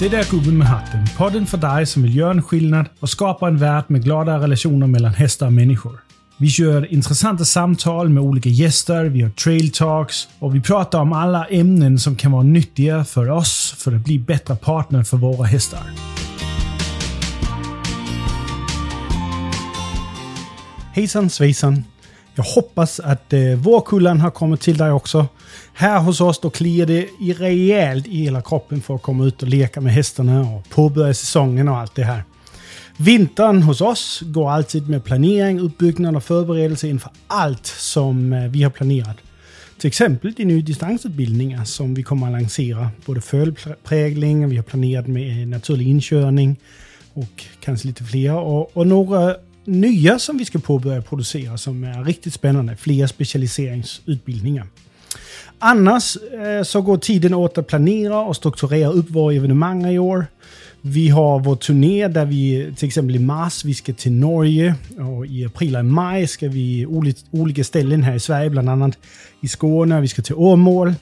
Det där gubben med hatten. Podden för dig som vill göra en skillnad och skapa en värld med glada relationer mellan hästar och människor. Vi kör intressanta samtal med olika gäster, vi har trail talks och vi pratar om alla ämnen som kan vara nyttiga för oss för att bli bättre partner för våra hästar. Hejsan svejsan! Jag hoppas att eh, øh, vårkullan har kommit till dig också. Här hos oss då kliar det i rejält i hela kroppen för att komma ut och leka med hästarna och påbörja säsongen och allt det här. Vintern hos oss går alltid med planering, uppbyggnad och förberedelse inför allt som eh, vi har planerat. Till exempel de nya distansutbildningar som vi kommer att lansera. Både fölprägling, vi har planerat med eh, naturlig inkörning och kanske lite fler. Och, och några nya som vi ska påbörja producera som är riktigt spännande. Fler specialiseringsutbildningar. Annars eh, så går tiden åt att planera och strukturera upp våra evenemang i år. Vi har vår turné där vi till exempel i mars vi ska till Norge och i april och maj ska vi olika ställen här i Sverige, bland annat i Skåne. Vi ska till Åmål.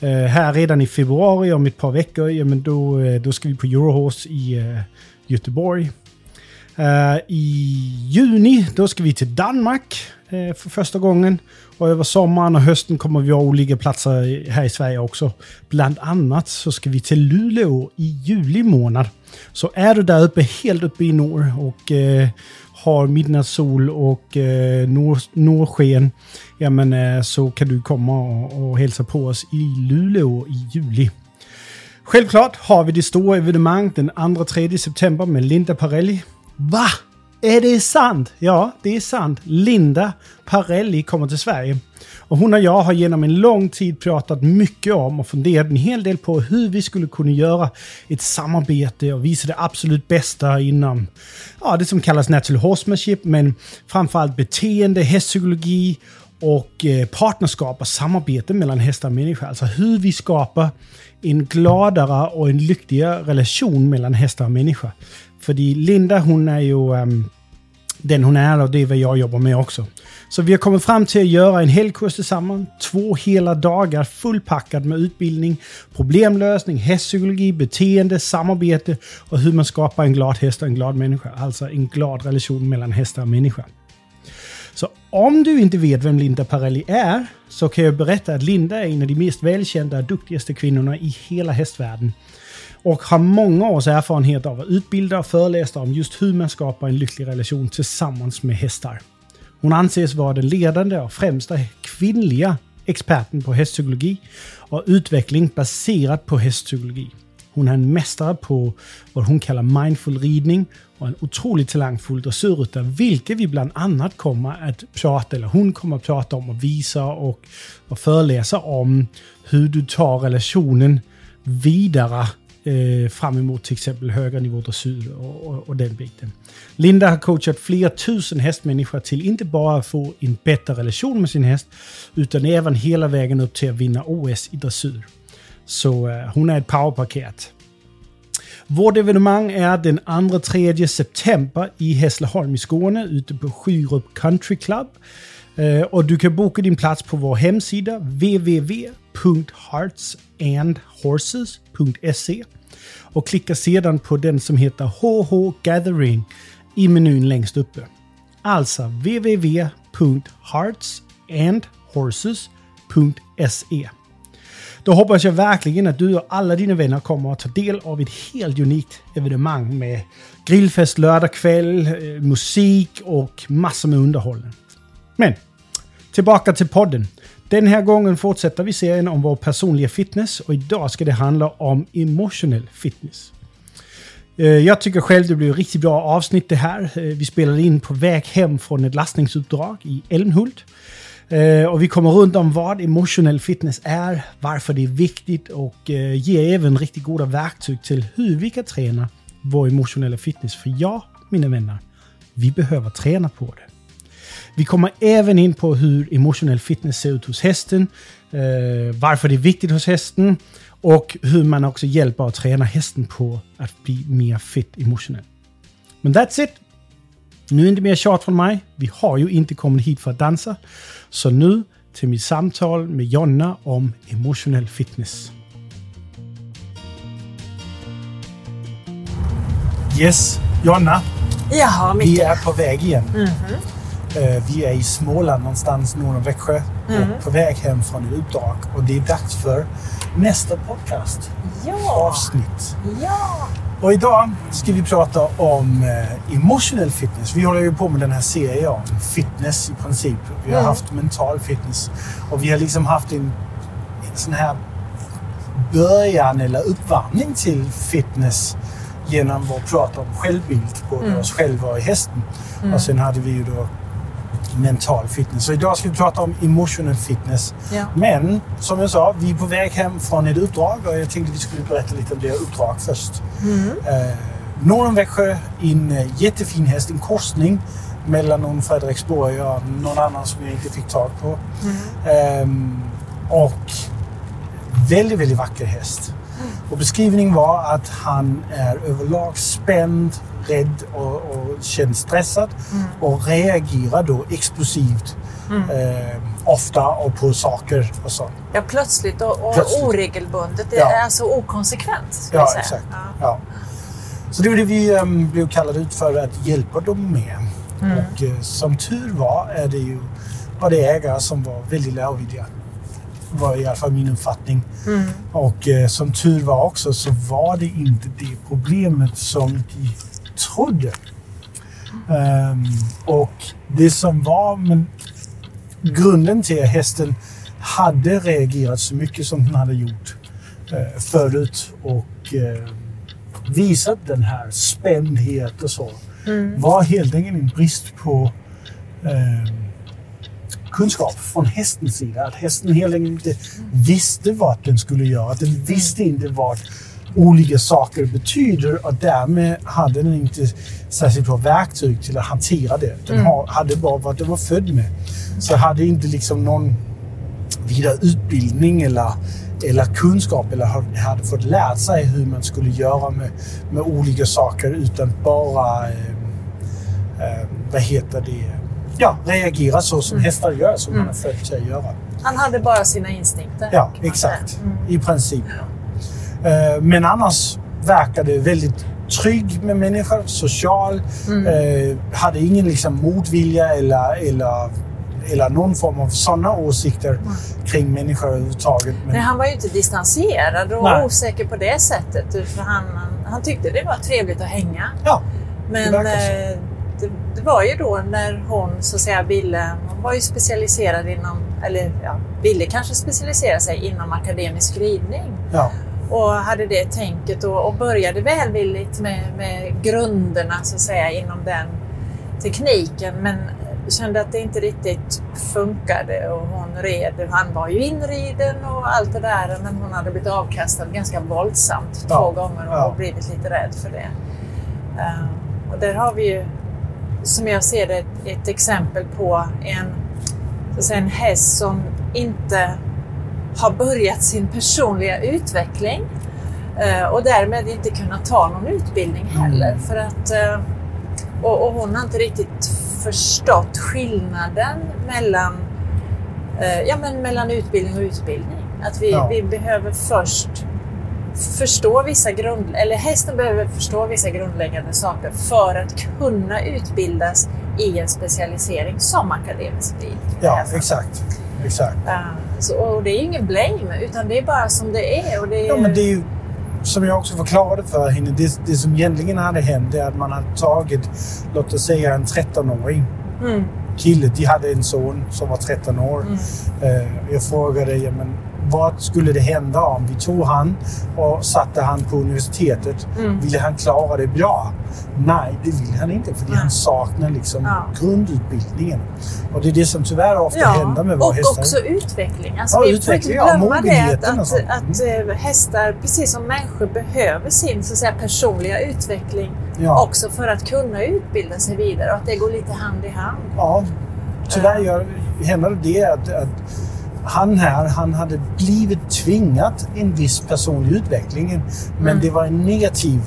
Eh, här redan i februari, om ett par veckor, ja, men då, eh, då ska vi på Eurohorse i Göteborg. Uh, I juni, då ska vi till Danmark eh, för första gången. Och över sommaren och hösten kommer vi ha olika platser här i Sverige också. Bland annat så ska vi till Luleå i juli månad. Så är du där uppe, helt uppe i norr och eh, har midnattssol och eh, norrsken, ja men eh, så kan du komma och, och hälsa på oss i Luleå i juli. Självklart har vi det stora evenemanget den 2-3 september med Linda Parelli. Va? Är det sant? Ja, det är sant. Linda Parelli kommer till Sverige. Och hon och jag har genom en lång tid pratat mycket om och funderat en hel del på hur vi skulle kunna göra ett samarbete och visa det absolut bästa inom ja, det som kallas natural horsemanship, men framförallt beteende, hästpsykologi och eh, partnerskap och samarbete mellan hästar och människor. Alltså hur vi skapar en gladare och en lyckligare relation mellan hästar och människor. För Linda hon är ju um, den hon är och det är vad jag jobbar med också. Så vi har kommit fram till att göra en helkurs tillsammans. Två hela dagar fullpackad med utbildning, problemlösning, hästpsykologi, beteende, samarbete och hur man skapar en glad häst och en glad människa. Alltså en glad relation mellan hästar och människa. Så om du inte vet vem Linda Parelli är så kan jag berätta att Linda är en av de mest välkända och duktigaste kvinnorna i hela hästvärlden och har många års erfarenhet av att utbilda och föreläsa om just hur man skapar en lycklig relation tillsammans med hästar. Hon anses vara den ledande och främsta kvinnliga experten på hästpsykologi och utveckling baserat på hästpsykologi. Hon är en mästare på vad hon kallar mindful ridning och en otroligt talangfull dressyrryttare, vilket vi bland annat kommer att prata, eller hon kommer att prata om och visa och, och föreläsa om hur du tar relationen vidare eh, fram emot till exempel höga nivå dressyr och, och, och, den biten. Linda har coachat flera tusen hästmänniskor till inte bara att få en bättre relation med sin häst, utan även hela vägen upp till att vinna OS i dressyr. Så eh, hon är ett powerpaket. Vårt evenemang är den 2-3 september i Hässleholm i Skåne, ute på Skyrup Country Club. Eh, och du kan boka din plats på vår hemsida www.heartsandhorses.se och klicka sedan på den som heter HH Gathering i menyn längst uppe. Alltså www.heartsandhorses.se Då hoppas jag verkligen att du och alla dina vänner kommer att ta del av ett helt unikt evenemang med grillfest lördag kväll, eh, musik och massor med underhållning. Men tillbaka till podden. Den här gången fortsätter vi serien om vår personliga fitness och idag ska det handla om emotional fitness. Eh, jag tycker själv det blev ett riktigt bra avsnitt det här. Eh, vi spelade in på väg hem från ett lastningsuppdrag i Älmhult. Eh, och vi kommer runt om vad emotional fitness är, varför det är viktigt och ger även riktigt goda verktyg till hur vi kan träna vår emotionella fitness. För ja, mina vänner, vi behöver träna på det. Vi kommer även in på hur emotionell fitness ser ut hos hästen, eh, varför det är viktigt hos hästen och hur man också hjälper och tränar hästen på att bli mer fit emotionell. Men that's it! Nu är det inte mer tjat från mig. Vi har ju inte kommit hit för att dansa. Så nu till mitt samtal med Jonna om emotionell fitness. Yes, Jonna. Jaha, Micke. Vi är på väg igen. Mhm. Eh, Vi är i Småland någonstans norr om Växjö Mm. och på väg hem från ett uppdrag. Och det är dags för nästa podcast Ja, avsnitt. ja. Och idag ska vi prata om eh, emotional fitness. Vi håller ju på med den här serien om fitness i princip. Vi har Mm. haft mental fitness och vi har liksom haft en, en sån här början eller uppvärmning till fitness genom att prata om självbild, både Mm. oss själva och i hästen. Och sen hade vi ju då mental fitness. Så idag ska vi prata om emotional fitness. ja. Men som jag sa, vi är på väg hem från ett uppdrag och jag tänkte vi skulle berätta lite om det uppdrag först. Mm. Eh, norr om Växjö, en eh, jättefin häst, en korsning mellan någon Fredriksborg och någon annan som jag inte fick tag på. Ehm, och väldigt, väldigt vacker häst. Och beskrivningen var att han är överlag spänd, rädd och, och känns stressad och reagerar då explosivt. ehm, ofta och på saker och så. ja, plötsligt och, och Plötsligt. oregelbundet. Det Ja. är alltså okonsekvent. Ja, säga. exakt. Ja. Ja. Så det var det vi um, blev kallade ut för att hjälpa dem med. Mm. Och eh, som tur var är det ju var det ägare som var väldigt lärvilliga. var i alla fall min uppfattning. Mm. Och eh, som tur var också så var det inte det problemet som de trodde. Ehm, och det som var men grunden till att hästen hade reagerat så mycket som den hade gjort eh, förut och eh, visat den här spändhet och så Mm. var helt enkelt en brist på eh, kunskap från hästens sida. Att hästen helt enkelt inte visste vad den skulle göra. Att den visste inte vad olika saker betyder och därmed hade den inte särskilt bra verktyg till att hantera det. Den ha- hade bara vad den var född med. Så hade inte liksom någon vidare utbildning eller, eller kunskap eller ha- hade fått lärt sig hur man skulle göra med, med olika saker utan bara, eh, eh, vad heter det, ja, reagera så som hästar gör, som man är född till att göra. Han hade bara sina instinkter. Ja, exakt. Mm. I princip. Eh, Men annars verkade väldigt trygg med människor, social. Mm. Eh, hade ingen liksom motvilja eller, eller, eller någon form av sådana åsikter kring människor överhuvudtaget. Men, Nej, han var ju inte distanserad och Nej. osäker på det sättet. För han, han, tyckte det var trevligt att hänga. ja, Men så. eh, det, det var ju då när hon så att säga ville, hon var ju specialiserad inom, eller ja, ville kanske specialisera sig inom akademisk ridning. ja, Och hade det tänket och, och började välvilligt med, med grunderna så att säga inom den tekniken. Men kände att det inte riktigt funkade och hon red. Han var ju inriden och allt det där men hon hade blivit avkastad ganska våldsamt Ja, två gånger och ja. blivit lite rädd för det. Eh, och där har vi ju, som jag ser det, ett, ett exempel på en, så att säga, en häst som inte har börjat sin personliga utveckling eh, och därmed inte kunnat ta någon utbildning heller. Mm. För att, eh, och, och hon har inte riktigt förstått skillnaden mellan, eh, ja, men mellan utbildning och utbildning. Att vi, Ja. vi behöver först förstå vissa grund, eller hästen behöver förstå vissa grundläggande saker för att kunna utbildas i en specialisering som akademisk här ja exakt. Exakt. Ja, så, och det är ingen blame, utan det är bara som det är. Och det är, Ja, men det är ju, som jag också förklarade för henne, det, det som egentligen hade hänt är att man hade tagit, låt oss säga en 13-åring mm, kille, de hade en son som var 13 år. mm, Eh, jag frågade, ja, men, vad skulle det hända om vi tog han och satte han på universitetet? mm. Ville han klara det bra? Nej, det vill han inte för han saknar liksom Ja. grundutbildningen. Och det är det som tyvärr ofta Ja, händer med våra och hästar. också utveckling. Alltså, Ja, vi får utveckling, inte ja, glömma det mogenheten och att, att, att eh, hästar, precis som människor, behöver sin så att säga, personliga utveckling Ja. också för att kunna utbilda sig vidare och att det går lite hand i hand. Ja, tyvärr gör, händer det att, att han här, han hade blivit tvingat en viss personlig utveckling. Men Mm. det var en negativ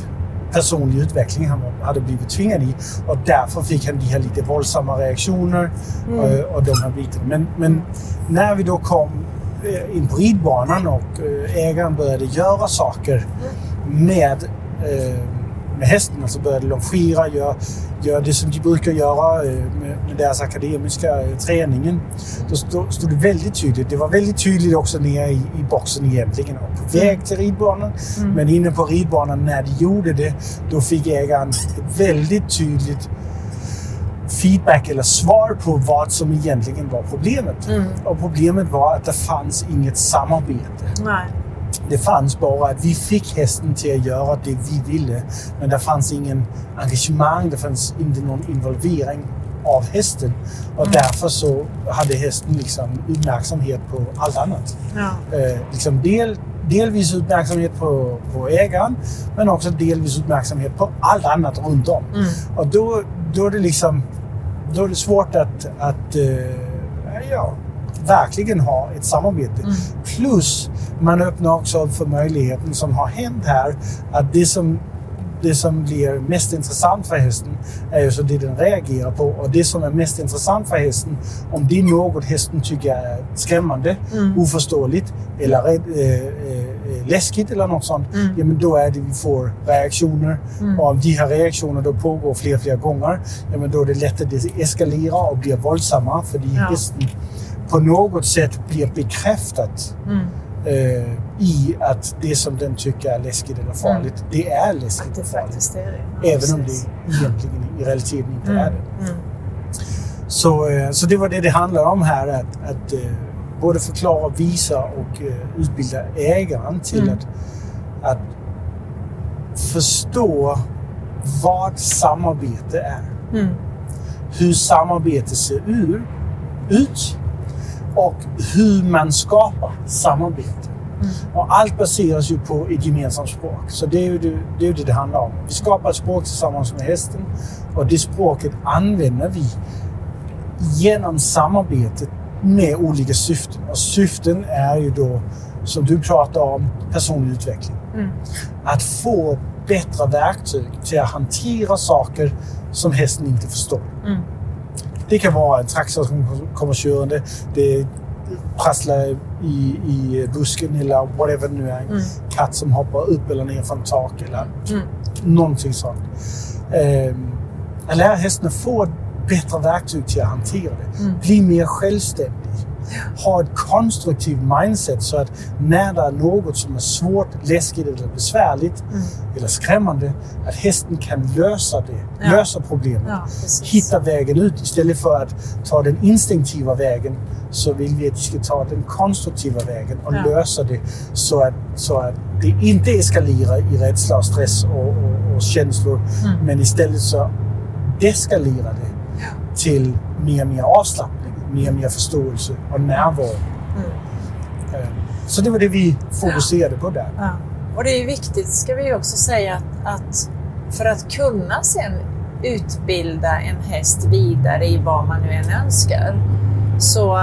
personlig utveckling han hade blivit tvingad i. Och därför fick han de här lite våldsamma reaktioner Mm. och, och de här bitarna. Men, men när vi då kom eh, in på ridbanan och eh, ägaren började göra saker med eh, med hästen. Så alltså började longera, göra gör det som de brukar göra eh, med, deras akademiska eh, träningen. Då stod, stod, det väldigt tydligt. Det var väldigt tydligt också nere i, i boxen egentligen. Och på väg till ridbanan. Mm. Men inne på ridbanan när de gjorde det, då fick ägaren ett väldigt tydligt feedback eller svar på vad som egentligen var problemet. Mm. Och problemet var att det fanns inget samarbete. Nej. Det fanns bara att vi fick hästen till att göra det vi ville. Men det fanns ingen engagemang, det fanns inte någon involvering av hästen. Och mm. därför så hade hästen liksom uppmärksamhet på allt annat. Ja. Eh, liksom del, delvis uppmärksamhet på, på ägaren, men också delvis uppmärksamhet på allt annat runt om. Mm. Och då, då är det liksom då är det svårt att, att uh, ja, verkligen ha ett samarbete. Mm. Plus, man öppnar också för möjligheten som har hänt här, att det som det som blir mest intressant för hästen är ju så det den reagerar på. Och det som är mest intressant för hästen, om det är något hästen tycker är skrämmande, mm. oförståeligt eller äh, äh, läskigt eller något sånt, mm. ja, men då är det vi får reaktioner. Mm. Och om de här reaktionerna då pågår fler flera gånger, ja, men då är det lätt att det eskalerar och blir våldsammare för ja. hästen på något sätt blir bekräftat mm. eh, i att det som den tycker är läskigt eller farligt, mm. det är läskigt och farligt. Är det. Ja, Även precis. om det egentligen i realiteten inte mm. är det. Mm. Så, eh, så det var det det handlar om här. Att, att eh, både förklara, visa och eh, utbilda ägaren till Mm. att, att förstå vad samarbete är. Mm. Hur samarbete ser ur, ut och hur man skapar samarbete. Mm. Och allt baseras ju på ett gemensamt språk. Så det är ju det det, är det, det handlar om. Vi skapar ett språk tillsammans med hästen och det språket använder vi genom samarbetet med olika syften. Och syften är ju då, som du pratar om, personlig utveckling. Mm. Att få bättre verktyg till att hantera saker som hästen inte förstår. Mm. Det kan vara en traktor som kommer körande. Det prasslar i, i busken eller whatever det nu är. En Mm. katt som hoppar upp eller ner från tak eller Mm. någonting sånt. Ehm, att lära hästen att få bättre verktyg till att hantera det. Mm. Bli mer självständig. Ha ett konstruktivt mindset så att när det är något som är svårt, läskigt eller besvärligt Mm. eller skrämmande, att hästen kan lösa det. Ja. Lösa problemet Ja, hitta vägen ut. Istället för att ta den instinktiva vägen så vill vi att de ska ta den konstruktiva vägen och Ja. lösa det så att, så att det inte eskalerar i rädsla, och stress och, och, och känslor. Mm. Men istället så deskalerar det till mer och mer avslappning, mer och mer förståelse och närvaro. Mm. Eh, Så det var det vi fokuserade på där. Ja. Och det är viktigt, ska vi också säga, att, att för att kunna sen utbilda en häst vidare i vad man nu än önskar, så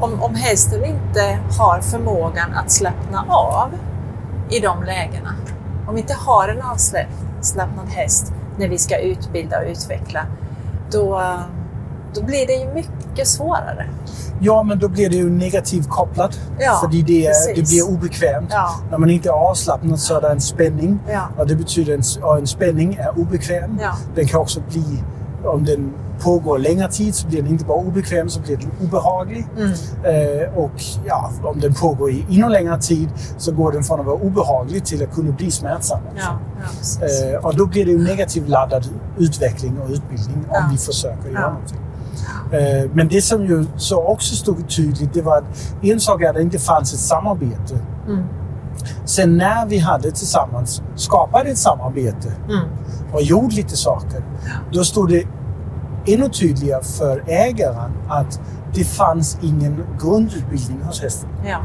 om, om hästen inte har förmågan att slappna av i de lägena, om vi inte har en avslappnad häst när vi ska utbilda och utveckla, då, då blir det ju mycket svårare. Ja, men då blir det ju negativt kopplat. Ja, för det, det blir obekvämt. Ja. När man inte är avslappnad så är det en spänning. Ja. Och det betyder en, och en spänning är obekväm. Ja. Den kan också bli, om den pågår längre tid så blir den inte bara obekväm, så blir den obehaglig. Mm. Eh, och ja, om den pågår i ännu längre tid så går den från att vara obehaglig till att kunna bli smärtsam. Ja, ja. Eh, och då blir det ju negativt laddad utveckling och utbildning om vi försöker göra någonting. Eh, men det som ju så också stod tydligt, det var att en sak är att det inte fanns ett samarbete. Mm. Sen när vi hade tillsammans skapat ett samarbete Mm. och gjort lite saker, då stod det ännu tydligare för ägaren att det fanns ingen grundutbildning hos hästen. Ja.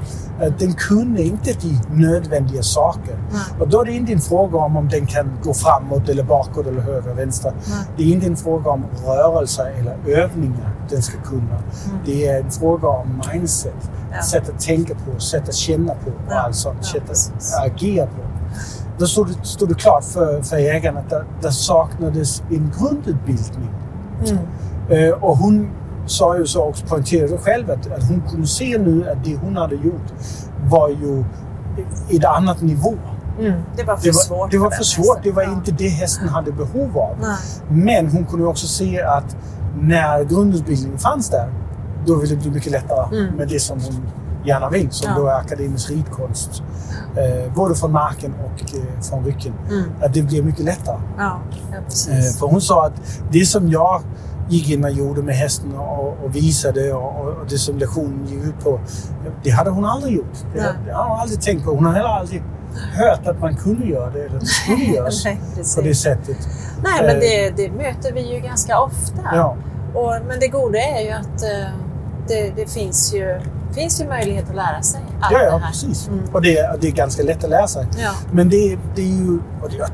Att Den kunde inte de nödvändiga saker. Nej. Och då är det inte en fråga om om den kan gå framåt eller bakåt eller höger eller vänster. Nej. Det är inte en fråga om rörelser eller övningar den ska kunna. Det är en fråga om mindset. Mm. Ja. Sätt att tänka på, sätt att känna på och Ja. allt sånt. Sätt att agera på. Då stod det, stod det klart för, för ägaren att det, det saknades en grundutbildning. Mm. Eh, och hon sa ju så också, poängterade själv att, att hon kunde se nu att det hon hade gjort var ju ett annat nivå. Mm. Det var för Det var, svårt det var den för svårt. hästen. Det var Ja. inte det hästen hade behov av. Nej. Men hon kunde också se att när grundutbildningen fanns där, då ville det bli mycket lättare Mm. med det som hon gärna vill, som Ja. då är akademisk ridkonst. Eh, både från marken och eh, från rycken. Mm. Att det blir mycket lättare. Ja, ja Eh, för hon sa att det som jag gick in och gjorde med hästen och, och visade och, och, det som lektionen gick ut på, det hade hon aldrig gjort. Det, Nej. det har hon aldrig tänkt på. Hon har heller aldrig hört att man kunde göra det eller att det skulle göras Nej, på det sättet. Nej, men Eh. det, det möter vi ju ganska ofta. Ja. Och, men det goda är ju att eh, det, det finns, ju, finns ju möjlighet att lära sig allt Ja, det ja här. precis. Mm. Och det, det är ganska lätt att lära sig. Ja. Men det, det är ju, och det, jag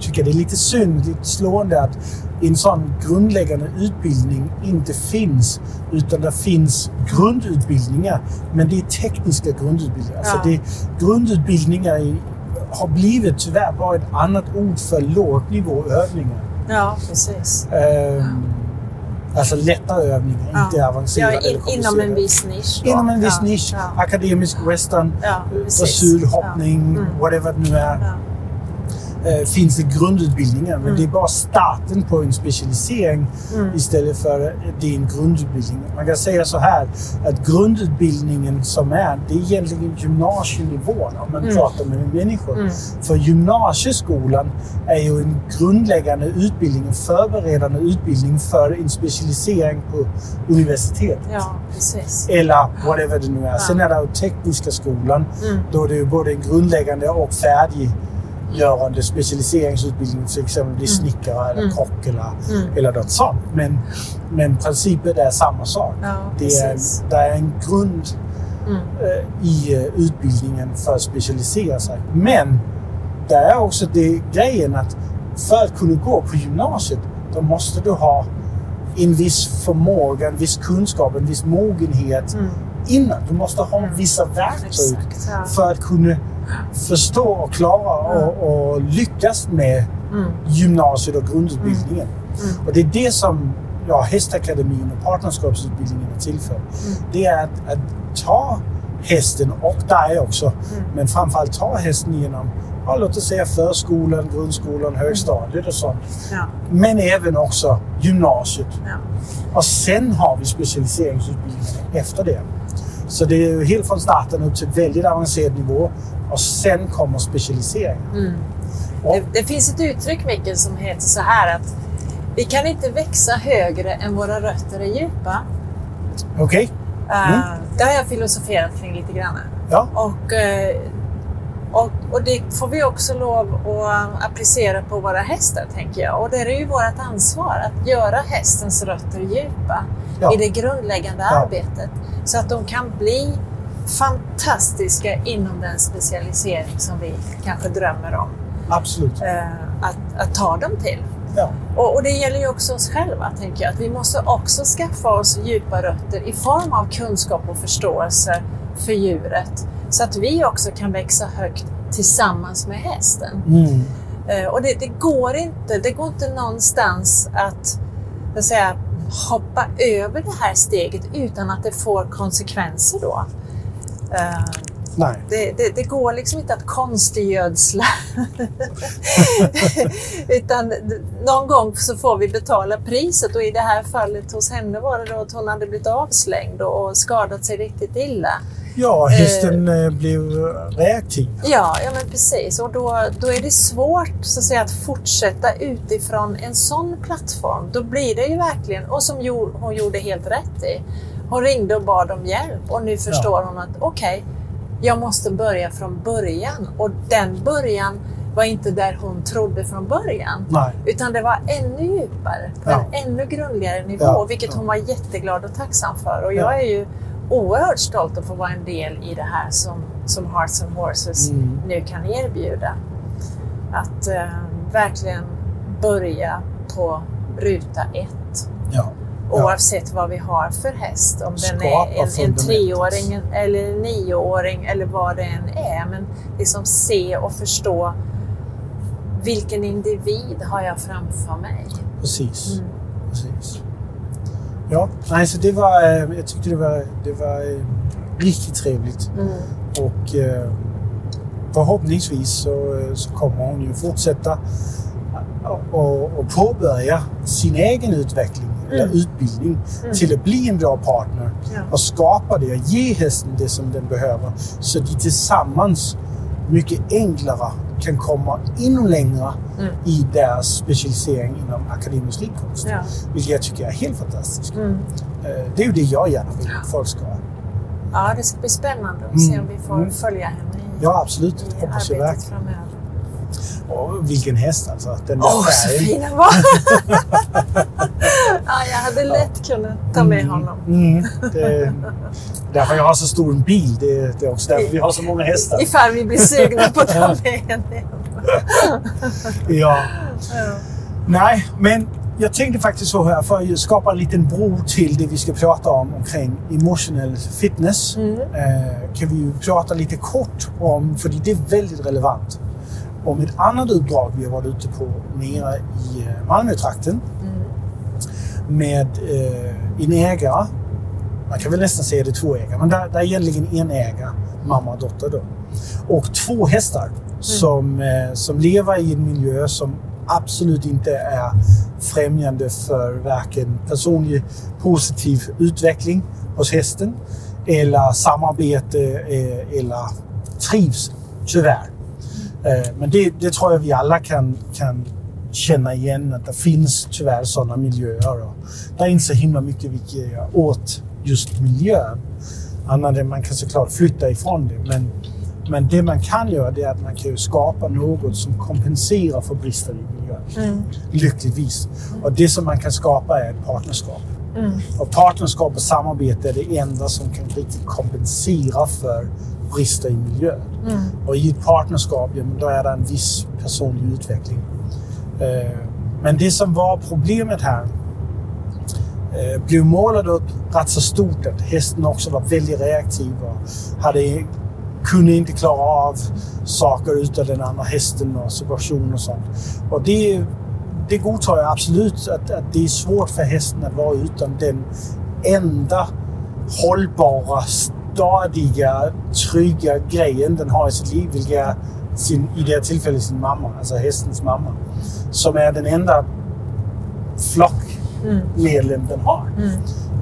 tycker det är lite synd, lite slående att en sån grundläggande utbildning inte finns. Utan det finns grundutbildningar, men det är tekniska grundutbildningar. Alltså Ja. det, grundutbildningar i, har blivit tyvärr bara ett annat ord för låg nivå övningar. ja, precis. Ehm, alltså lätta övningar, Ja. inte avancerade Ja, eller in, inom komplicerade. en viss nisch. då. Inom en viss ja. nisch. Akademisk western, Ja, precis. dressyrhoppning, Ja. Mm. whatever det nu är. Eh, finns det grundutbildningar. Men Mm. det är bara starten på en specialisering Mm. istället för din grundutbildning. Man kan säga så här att grundutbildningen som är, det är egentligen gymnasienivån om man Mm. pratar med människor. Mm. För gymnasieskolan är ju en grundläggande utbildning, en förberedande utbildning för en specialisering på universitet. ja, precis. Eller whatever det nu är. Ja. Sen är det ju tekniska skolan. Mm. Då är det ju både en grundläggande och färdiggörande specialiseringsutbildning. Till exempel bli snickare eller Mm. kock eller, Mm. eller något sånt. Men, men principen är samma sak. Ja, Det är, det är en grund Mm. eh, i eh, utbildningen för att specialisera sig. Men det är också det grejen att för att kunna gå på gymnasiet då måste du ha en viss förmåga, en viss kunskap, en viss mogenhet Mm. innan. Du måste ha vissa verktyg Exakt. Ja. för att kunna förstå och klara och, och lyckas med Mm. gymnasiet och grundutbildningen. Mm. Och det är det som ja, Hästakademin och partnerskapsutbildningen är till för. Det är att, att ta hästen och dig också, Mm. men framförallt ta hästen genom ja, låt oss säga förskolan, grundskolan, högstadiet och sånt. Ja. Men även också gymnasiet. Ja. Och sen har vi specialiseringsutbildningen efter det. Så det är ju helt från starten upp till väldigt avancerad nivå och sen kommer specialiseringen. Mm. Det, det finns ett uttryck, Mikael, som heter så här att vi kan inte växa högre än våra rötter är djupa. Okej? Uh, Mm. Det har jag filosoferat kring lite grann. Ja. Och, eh, och, och det får vi också lov att applicera på våra hästar, tänker jag. Och det är ju vårt ansvar att göra hästens rötter djupa Ja. i det grundläggande Ja. arbetet. Så att de kan bli fantastiska inom den specialisering som vi kanske drömmer om Absolut. eh, att, att ta dem till. Ja. Och, och det gäller ju också oss själva, tänker jag. Att vi måste också skaffa oss djupa rötter i form av kunskap och förståelse för djuret. Så att vi också kan växa högt tillsammans med hästen. Mm. Eh, och det, det, går inte, det går inte någonstans att, att säga, hoppa över det här steget utan att det får konsekvenser då. Eh, Nej. det, det, det går liksom inte att konstgödsla. Utan någon gång så får vi betala priset och i det här fallet hos henne var det då att hon hade blivit avslängd och skadat sig riktigt illa. Ja, hästen eh, blev reaktiv. Ja, ja men precis. Och då, då är det svårt så att, säga, att fortsätta utifrån en sån plattform. Då blir det ju verkligen, och som hon gjorde helt rätt i, hon ringde och bad om hjälp och nu förstår hon att okej, jag måste börja från början. Och den början var inte där hon trodde från början. Nej. Utan det var ännu djupare, på Ja. en ännu grundligare nivå, Ja, vilket ja. hon var jätteglad och tacksam för. Och Ja. jag är ju oerhört stolt att få vara en del i det här som, som Hearts and Horses Mm. nu kan erbjuda. Att eh, verkligen börja på ruta ett. Ja. Oavsett vad vi har för häst. Om den Skapa är en, en treåring eller en nioåring eller vad det än är. Men liksom se och förstå vilken individ har jag framför mig. Precis. Mm. Precis. Ja, nej, så det var, eh, jag tyckte det var, det var eh, riktigt trevligt. Mm. Och eh, förhoppningsvis så, så kommer hon ju fortsätta och, och påbörja sin egen utveckling eller utbildning Mm. till att bli en bra partner och skapa det och ge hästen det som den behöver så de tillsammans mycket enklare kan komma ännu längre Mm. i deras specialisering inom akademisk ridkonst. Ja. Vilket jag tycker är helt fantastiskt. Mm. Eh, Det är ju det jag gärna vill att folk ska. ja, det ska bli spännande att se Mm. om vi får Mm. följa henne i, Ja, absolut. i Hoppas jag verkligen. framöver. Och vilken häst alltså. Den Åh, så färgen. fin han var! ja, jag hade lätt kunnat ta med honom. Mm, det, därför jag har så stor en bil. Det, det är också därför vi har så många hästar. Ifall vi blir sugna på att ta med henne. Ja. Ja. Nej, men jag tänkte faktiskt så här för att skapa en liten bro till det vi ska prata om omkring emotional fitness. Mm. Eh, kan vi ju prata lite kort om, för det är väldigt relevant, om ett annat uppdrag vi har varit ute på nere i eh, Malmötrakten Mm. med eh, en ägare. Man kan väl nästan säga det är två ägare, men där är egentligen en ägare, mamma och dotter då. Och två hästar som, eh, som lever i en miljö som absolut inte är främjande för varken personlig positiv utveckling hos hästen eller samarbete eh, eller trivsel, tyvärr. Eh, Men det, det tror jag vi alla kan, kan känna igen att det finns tyvärr sådana miljöer. Och det är inte så himla mycket vi kan göra åt just miljön. Annat än man kan såklart flytta ifrån det. Men, men det man kan göra det är att man kan ju skapa något som kompenserar för brister i miljön. Mm. Lyckligtvis. Och det som man kan skapa är ett partnerskap. Mm. Och partnerskap och samarbete är det enda som kan riktigt kompensera för brister i miljön. Mm. Och i ett partnerskap, ja, men då är det en viss personlig utveckling. Eh, men det som var problemet här eh, blev målet upp rätt så stort att hästen också var väldigt reaktiv och hade, kunde inte klara av saker utan den andra hästen och situationer och sånt. Och det, det godtar jag absolut att, att det är svårt för hästen att vara utan den enda hållbara, stadiga, trygga grejen den har i sitt liv, vilket är sin, i det här tillfället sin mamma, alltså hästens mamma. Som är den enda flockmedlem den har. Mm.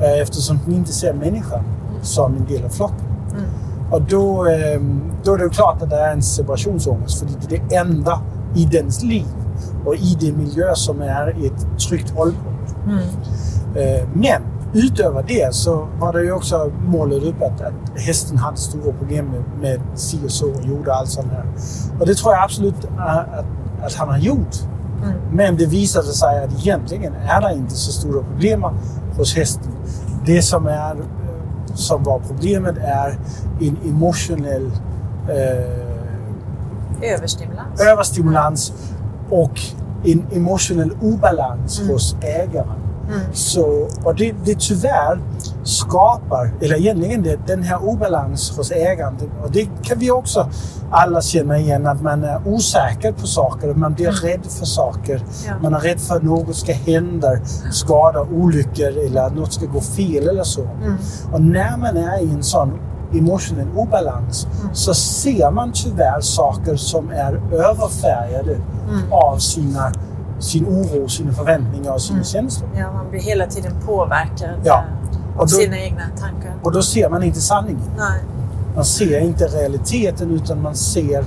Eh, Eftersom den inte ser människan som en del av flocken. Mm. Och då, eh, då är det klart att det är en separationsångest, för det är det enda i dens liv och i den miljö som är ett tryggt hållpunkt. Mm. Eh, Men utöver det så var det ju också målet upp att, att hästen hade stora problem med, med si och så och gjorde allt sånt här. Och det tror jag absolut att, att, att han har gjort. Mm. Men det visade sig att egentligen är det inte så stora problem hos hästen. Det som, är, eh, som var problemet är en emotionell eh, Överstimulans. överstimulans och en emotionell obalans Mm. hos ägaren. Mm. Så, och det, det tyvärr skapar, eller egentligen det, den här obalans hos ägaren. Och det kan vi också alla känna igen, att man är osäker på saker. Man blir Mm. rädd för saker. Ja. Man är rädd för att något ska hända, skada, olyckor eller att något ska gå fel eller så. Mm. Och när man är i en sån emotionell obalans Mm. så ser man tyvärr saker som är överfärgade Mm. av sina, sin oro, sina förväntningar och sina Mm. känslor. Ja, man blir hela tiden påverkad Ja. av Och då- sina egna tankar. Och då ser man inte sanningen. Nej. Man ser inte realiteten utan man ser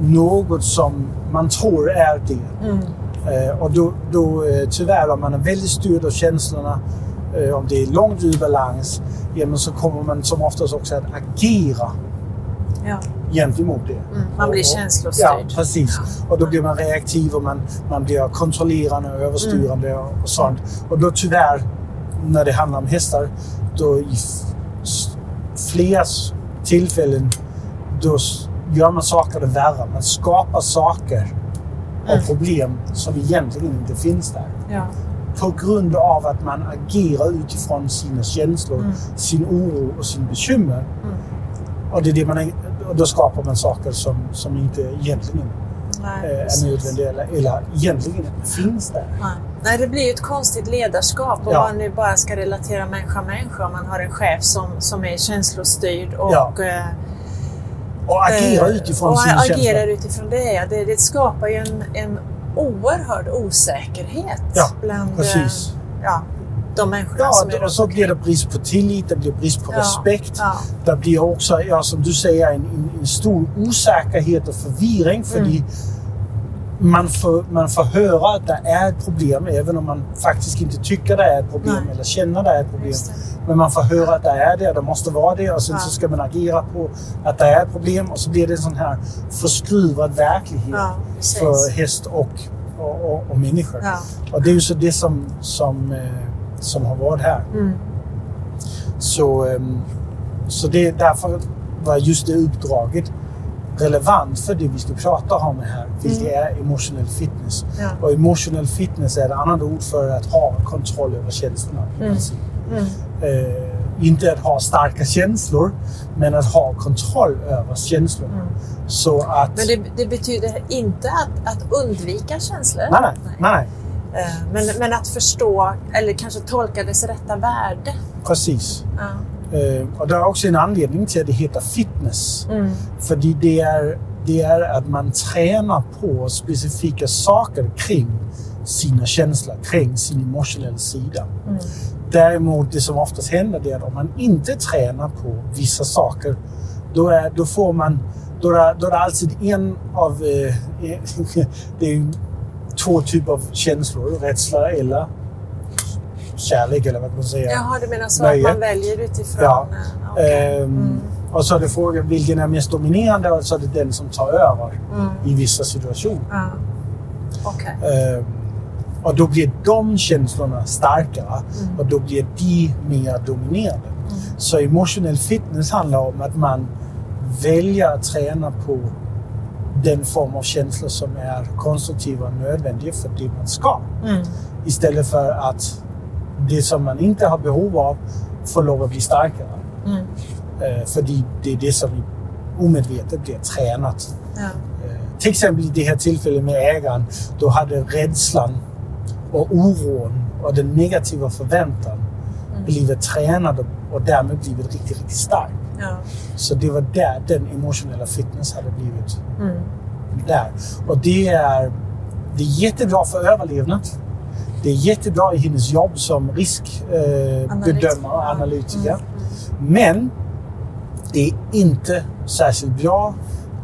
något som man tror är det. Mm. Eh, och då, då eh, tyvärr om man är väldigt styrd av känslorna, eh, om det är långt ur balans, ja, så kommer man som oftast också att agera Ja. gentemot det. Mm. Man blir känslostyrd. Ja, precis. Och då blir man reaktiv och man, man blir kontrollerande och överstyrande Mm. och, sånt. Och då tyvärr, när det handlar om hästar, då i flera tillfällen, då gör man saker det värre. Man skapar saker och Mm. problem som egentligen inte finns där. Ja. På grund av att man agerar utifrån sina känslor, Mm. sin oro och sin bekymmer. Mm. Och, det är det man, då skapar man saker som, som inte egentligen Nej, eh, är precis. nödvändiga eller, eller egentligen finns där. Nej. Nej, det blir ju ett konstigt ledarskap om Ja. man nu bara ska relatera människa människa. Om man har en chef som, som är känslostyrd och Ja. eh, Och agera Eh, utifrån och sina agerar känslor. utifrån det. ja. Det, det skapar ju en, en oerhörd osäkerhet Ja, bland precis. ja, de människorna Ja, som är och så blir det brist på tillit, det blir brist på Ja, respekt. ja. Det blir också, ja, som du säger, en, en, en stor osäkerhet och förvirring. För Mm. man, får, man får höra att det är ett problem, även om man faktiskt inte tycker det är ett problem Nej. eller känner det är ett problem. Men man får höra att det är det, det måste vara det och sen Ja. så ska man agera på att det är ett problem och så blir det en sån här förskruvad verklighet för häst och, och, och, och människor. Och det är ju så det som, som, eh, som har varit här. Mm. Så, ehm, så det, därför var just det uppdraget relevant för det vi ska prata om här, vilket är emotional fitness. Ja. Och emotional fitness är ett annat ord för att ha kontroll över känslorna. Mm. Mm. Eh, inte att ha starka känslor, men att ha kontroll över känslorna. Mm. Så att... Men det, det betyder inte att, att undvika känslor. nej, nej, nej, nej, Men, men att förstå, eller kanske tolka dess rätta värde. precis. Ja. Eh, och det är också en anledning till att det heter fitness. Mm. För det är, det är att man tränar på specifika saker kring sina känslor, kring sin emotionella sida. Mm. Däremot, det som oftast händer det är att om man inte tränar på vissa saker, då, är, då får man... Då är, då är det alltid en av... Eh, det är två typer av känslor, rädsla eller kärlek eller vad man säger. Jaha, du menar så Nöje. att man väljer utifrån... Ja. eh, okej. Ehm, Mm. Och så är det frågan vilken är mest dominerande och så är det den som tar över Mm. i vissa situationer. Ja. Okej. Ehm, och då blir de känslorna starkare Mm. och då blir de mer dominerande. Så emotional fitness handlar om att man väljer att träna på den form av känslor som är konstruktiva och nödvändiga för det man ska. Mm. Istället för att det som man inte har behov av får lov att bli starkare. Mm. Eh, för det, är det som omedvetet blir tränat. Ja. Eh, till exempel i det här tillfället med ägaren, då hade rädslan och oron och den negativa förväntan Mm. blivit tränad och därmed blivit riktigt, riktigt stark. Ja. Så det var där den emotionella fitness hade blivit Mm. där. Och det är, det är jättebra för överlevnad. Det är jättebra i hennes jobb som riskbedömare eh, och analytiker. Mm. Men det är inte särskilt bra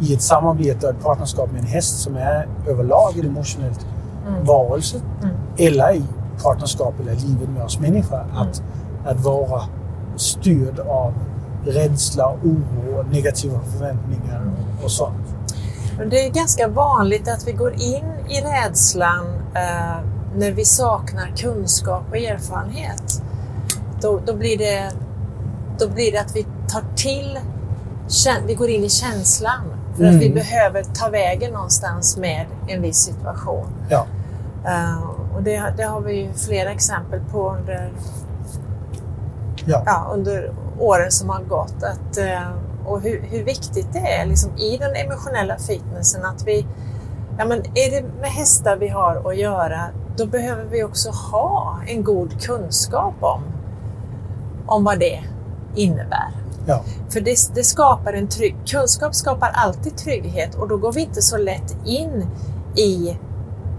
i ett samarbete och ett partnerskap med en häst som är överlag en emotionellt Mm. varelse. Mm. Eller i partnerskap eller livet med oss människor. Att, att vara styrd av rädsla, oro negativa förväntningar och sånt. Det är ganska vanligt att vi går in i rädslan eh, när vi saknar kunskap och erfarenhet. Då, då, blir det, då blir det att vi tar till, vi går in i känslan för att Mm. vi behöver ta vägen någonstans med en viss situation. Ja. Eh, och det, det har vi ju flera exempel på under, Ja. ja, under åren som har gått. Att, eh, och hur, hur viktigt det är liksom, i den emotionella fitnessen att vi, ja, men är det med hästar vi har att göra, då behöver vi också ha en god kunskap om, om vad det innebär. Ja. För det, det skapar en trygg, kunskap skapar alltid trygghet och då går vi inte så lätt in i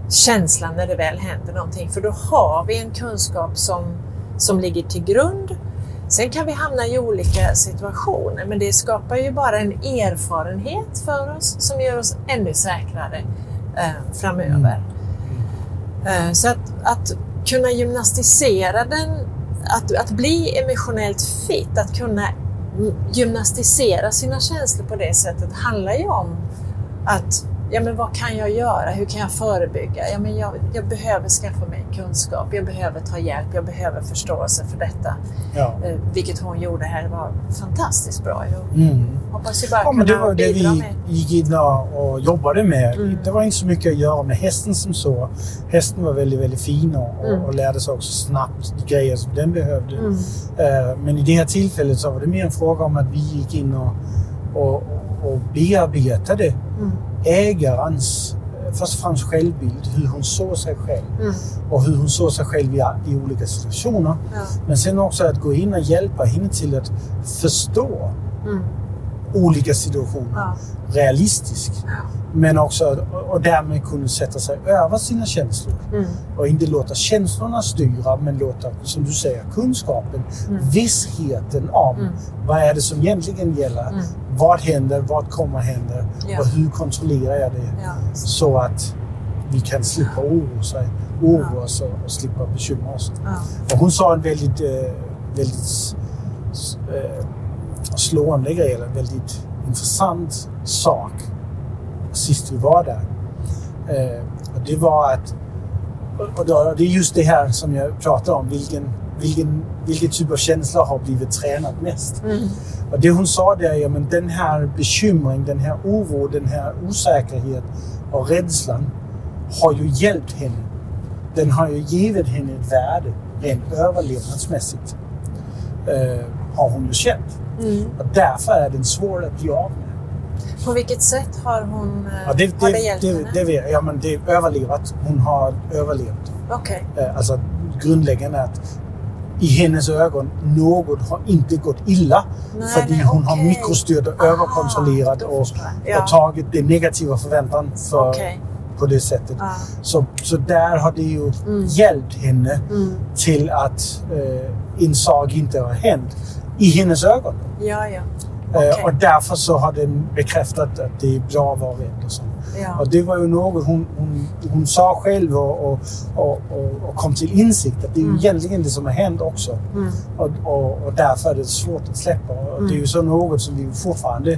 känslan när det väl händer någonting. För då har vi en kunskap som, som ligger till grund. Sen kan vi hamna i olika situationer, men det skapar ju bara en erfarenhet för oss som gör oss ännu säkrare eh, framöver. Eh, så att, att kunna gymnastisera den, att, att bli emotionellt fit, att kunna gymnastisera sina känslor på det sättet handlar ju om att ja, men vad kan jag göra? Hur kan jag förebygga? Ja, men jag, jag behöver skaffa mig kunskap, jag behöver ta hjälp, jag behöver förståelse för detta. Ja. Eh, vilket hon gjorde här var fantastiskt bra. Jag Mm. hoppas ju bara Ja, men det var det vi med. gick in och och jobbade med. Mm. Det var inte så mycket att göra med hästen som så. Hästen var väldigt, väldigt fin och, Mm. och lärde sig också snabbt grejer som den behövde. Mm. Eh, Men i det här tillfället så var det mer en fråga om att vi gick in och, och, och bearbetade Mm. Ägarens, eh, först och främst självbild, hur hon såg sig själv Mm. och hur hon såg sig själv i, i olika situationer. Ja. Men sen också att gå in och hjälpa henne till att förstå Mm. olika situationer Ja. Realistisk. Men också och därmed kunna sätta sig över sina känslor. Mm. Och inte låta känslorna styra, men låta, som du säger, kunskapen, vissheten om Mm. vad är det som egentligen gäller. Mm. Vad händer? Vad kommer hända? Ja. Och hur kontrollerar jag det? Ja. Så att vi kan slippa oroa, sig, oroa oss och, och slippa bekymra oss. Och hon sa en väldigt, eh, väldigt eh, slående grej, eller väldigt intressant sak sist vi var där. Eh, och det var att, och- då, det är just det här som jag pratar om, vilken, vilken, vilken typ av känsla har blivit tränad mest. Mm. Och det hon sa där, ja, men den här bekymring, den här oro, den här osäkerhet och rädslan har ju hjälpt henne. Den har ju givit henne ett värde rent överlevnadsmässigt. Eh, har hon ju känt. Mm. Därför är den svår att bli av med. På vilket sätt har hon eh, Ja, det, har det, det hjälpt det, henne? det, jag. ja, men det är överlevat. Hon har överlevt. Okej. Eh, alltså grundläggande är att i hennes ögon, något har inte gått illa. Nej, För hon har okej. mikrostyrt och Ah, överkontrollerat då och. Ja. och tagit det negativa förväntan för, Okej. på det sättet. Ja. Så, så där har det ju Mm. hjälpt henne Mm. till att eh, en sak inte har hänt i hennes ögon. Ja, ja. Eh, Okej. och därför så har den bekräftat att det är bra så. Ja. Och det var ju något hon, hon, hon sa själv och, och, och, och, kom till insikt att det är Mm. egentligen det som har hänt också. Mm. Och, och, och därför är det svårt att släppa. Och Det är ju så något som vi fortfarande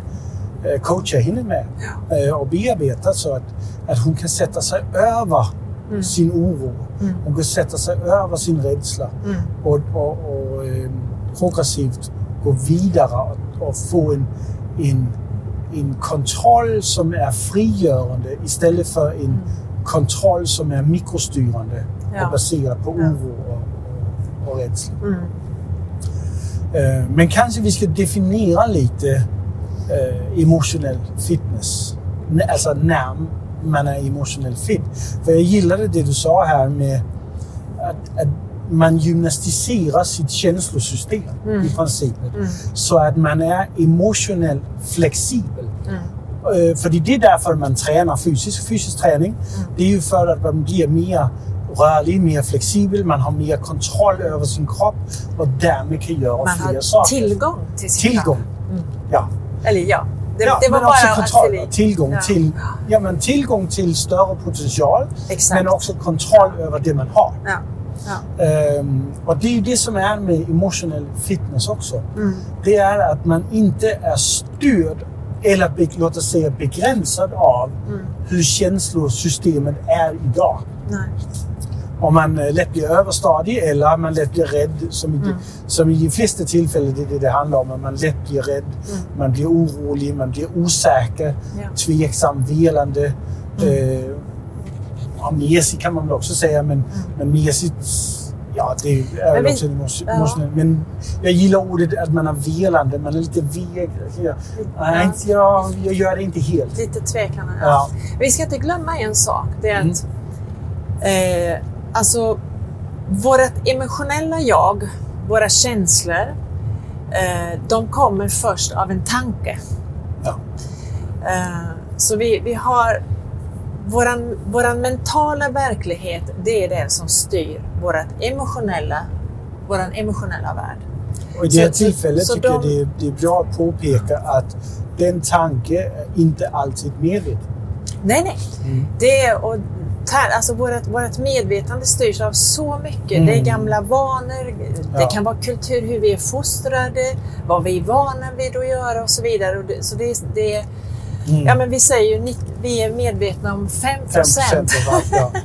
eh, coachar henne med eh, och bearbetar så att, att hon kan sätta sig över Mm. sin oro. Mm. Hon kan sätta sig över sin rädsla Mm. och, och, och progressivt gå vidare och, få en, en, en kontroll som är frigörande istället för en kontroll som är mikrostyrande Ja. och baserad på oro och, och, och rädsla. Mm. Eh, Men kanske vi ska definiera lite eh, emotionell fitness. Alltså när man är emotionell fit. För jag gillade det du sa här med att, att man gymnastiserar sitt känslosystem Mm. i princip. Mm. Så att man är emotionellt flexibel. Mm. Eh, För det är därför man tränar fysisk, fysisk träning. Det är ju för att man blir mer rörlig, mer flexibel, man har mer kontroll över sin kropp och därmed kan göra Man fler har saker. tillgång till sin Tillgång. Mm. Ja. Eller ja, det, ja, det men också kontroll, i. tillgång, Ja. till, ja, men tillgång till större potential, Exakt. men också kontroll över det man har. Ja. Ja. Ehm, och det är ju det som är med emotionell fitness också. Mm. Det är att man inte är styrd eller låt oss säga begränsad av Mm. hur känslosystemet är idag. Nej. Om man eh, lätt blir överstadig eller man lätt blir rädd. Som i, Mm. som i de flesta tillfällen det är det det handlar om. Att man lätt blir rädd, man blir orolig, man blir osäker, Mm. Ja. Mm. tveksam, velande. Eh, ja, mesig kan man väl också säga, men, men mesigt Ja, det är väl också emotion- ja. Men jag gillar ordet att man är velande. Man är lite veg. Jag, nej, jag, jag gör det inte helt. Lite tvekande. Ja. Ja. Vi ska inte glömma en sak. Det är Mm. att eh, alltså, vårt emotionella jag, våra känslor, eh, de kommer först av en tanke. Ja. Eh, så vi, vi har våran, våran mentala verklighet, det är det som styr vårat emotionella, våran emotionella värld. Och i det här Så- så- tillfället så tycker jag de- det är, det är bra att påpeka att den tanke är inte alltid medveten. Nej, nej. Mm. Det och alltså vårt, vårt medvetande styrs av så mycket. Mm. Det är gamla vanor, det Ja. kan vara kultur, hur vi är fostrade, vad vi är vana vid att göra och så vidare. Och det, så det, det, är- Mm. ja, men vi säger ju vi är medvetna om 5 5 procent. Ja.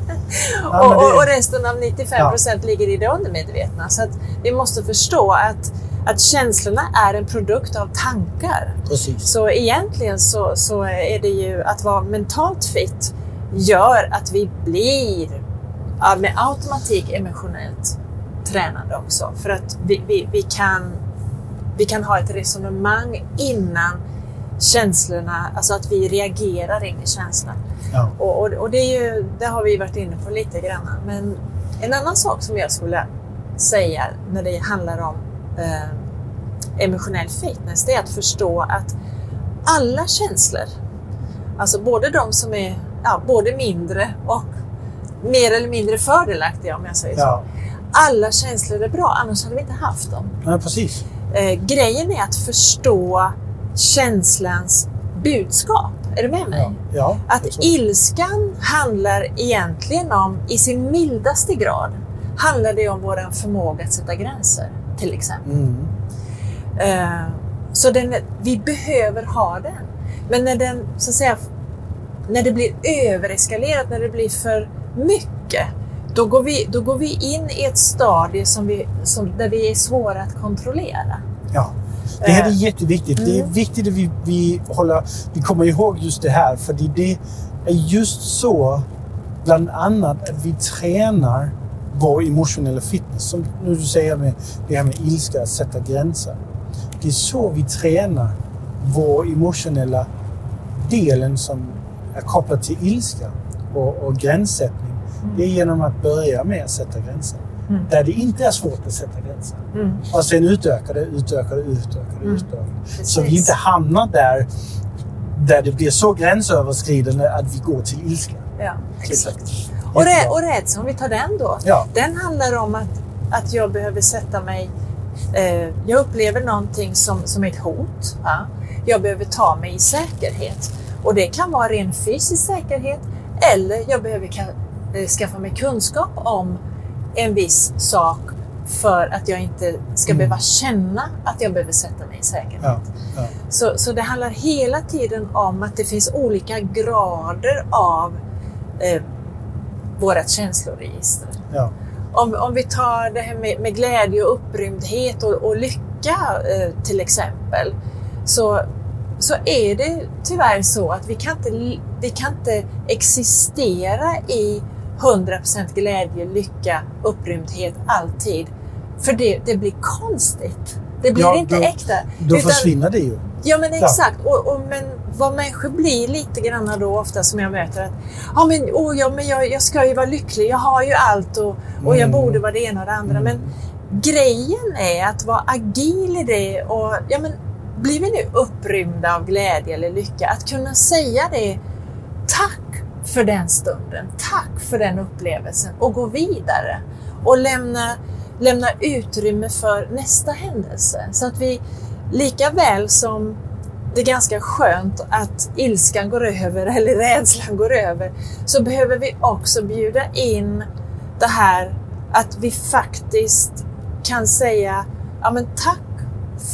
Ja, och, och, resten av 95 procent ligger i det undermedvetna. Så att vi måste förstå att, att känslorna är en produkt av tankar. precis. Så egentligen så, så är det ju att vara mentalt fit gör att vi blir ja, med automatik emotionellt tränade också. För att vi, vi, vi, kan, vi kan ha ett resonemang innan känslorna, alltså att vi reagerar in i känslan. Ja. Och, och, och det, är ju, det har vi varit inne på lite grann. Men en annan sak som jag skulle säga när det handlar om eh, emotionell fitness, det är att förstå att alla känslor, alltså både de som är ja, både mindre och mer eller mindre fördelaktiga om jag säger Ja. så. Alla känslor är bra, annars hade vi inte haft dem. Nej, precis. Eh, grejen är att förstå känslans budskap. Är du med mig? Ja. ja Att exakt. ilskan handlar egentligen om, i sin mildaste grad, handlar det om vår förmåga att sätta gränser, till exempel. Mm. Eh, så den, vi behöver ha den. Men när den, så att säga, när det blir övereskalerat, när det blir för mycket, då går vi, då går vi in i ett stadie som vi, som, där vi är svåra att kontrollera. Ja. Det här är Eh, jätteviktigt. Det är mm. viktigt att vi, vi, håller, vi kommer ihåg just det här. För det är just så, bland annat, att vi tränar vår emotionella fitness. Som nu du säger med det här med ilska, att sätta gränser. Det är så vi tränar vår emotionella delen som är kopplad till ilska och, och gränssättning. Det är genom att börja med att sätta gränser. Mm. Där det inte är svårt att sätta gränser. Mm. Och sen utöka det, utöka det, utöka det, Mm. utöka det. Så vi inte hamnar där, där det blir så gränsöverskridande att vi går till ilska. Ja, exakt. Och, rä, och rädslan, om vi tar den då. Ja. Den handlar om att, att jag behöver sätta mig... Eh, jag upplever någonting som, som ett hot. Ja? Jag behöver ta mig i säkerhet. Och det kan vara ren fysisk säkerhet eller jag behöver eh, skaffa mig kunskap om en viss sak för att jag inte ska Mm. behöva känna att jag behöver sätta mig i säkerhet. Ja, ja. Så, så det handlar hela tiden om att det finns olika grader av eh, vårt känsloregister. ja. Om, om vi tar det här med, med glädje och upprymdhet och, och lycka eh, till exempel, så, så är det tyvärr så att vi kan inte, vi kan inte existera i 100% glädje, lycka, upprymdhet alltid. För det, det blir konstigt. Det blir Ja, inte då- äkta. Då Utan- försvinner det ju. Ja men Ja. exakt. Och, och, men vad människor blir lite grann då ofta som jag möter att ja men, oh, ja, men jag, jag ska ju vara lycklig, jag har ju allt och, och jag Mm. borde vara det ena och det andra. Mm. Men grejen är att vara agil i det och ja men blir vi nu upprymda av glädje eller lycka, att kunna säga det tack för den stunden, tack för den upplevelsen. Och gå vidare. Och lämna, lämna utrymme för nästa händelse. Så att vi lika väl som det är ganska skönt att ilskan går över eller rädslan går över så behöver vi också bjuda in det här att vi faktiskt kan säga ja, men tack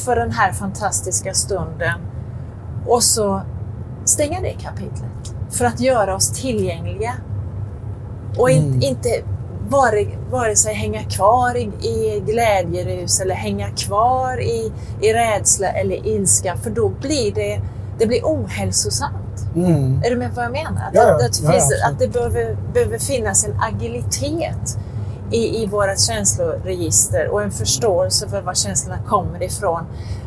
för den här fantastiska stunden. Och så stänga det kapitlet för att göra oss tillgängliga och in, Mm. inte vare, vare sig hänga kvar i, i glädjerus eller hänga kvar i, i rädsla eller ilska för då blir det, det blir ohälsosamt. Mm. Är du med på vad jag menar? Att, Ja, ja. att, det, Ja, finns, absolut. att det behöver, behöver finnas en agilitet i, i våra känsloregister och en förståelse för var känslorna kommer ifrån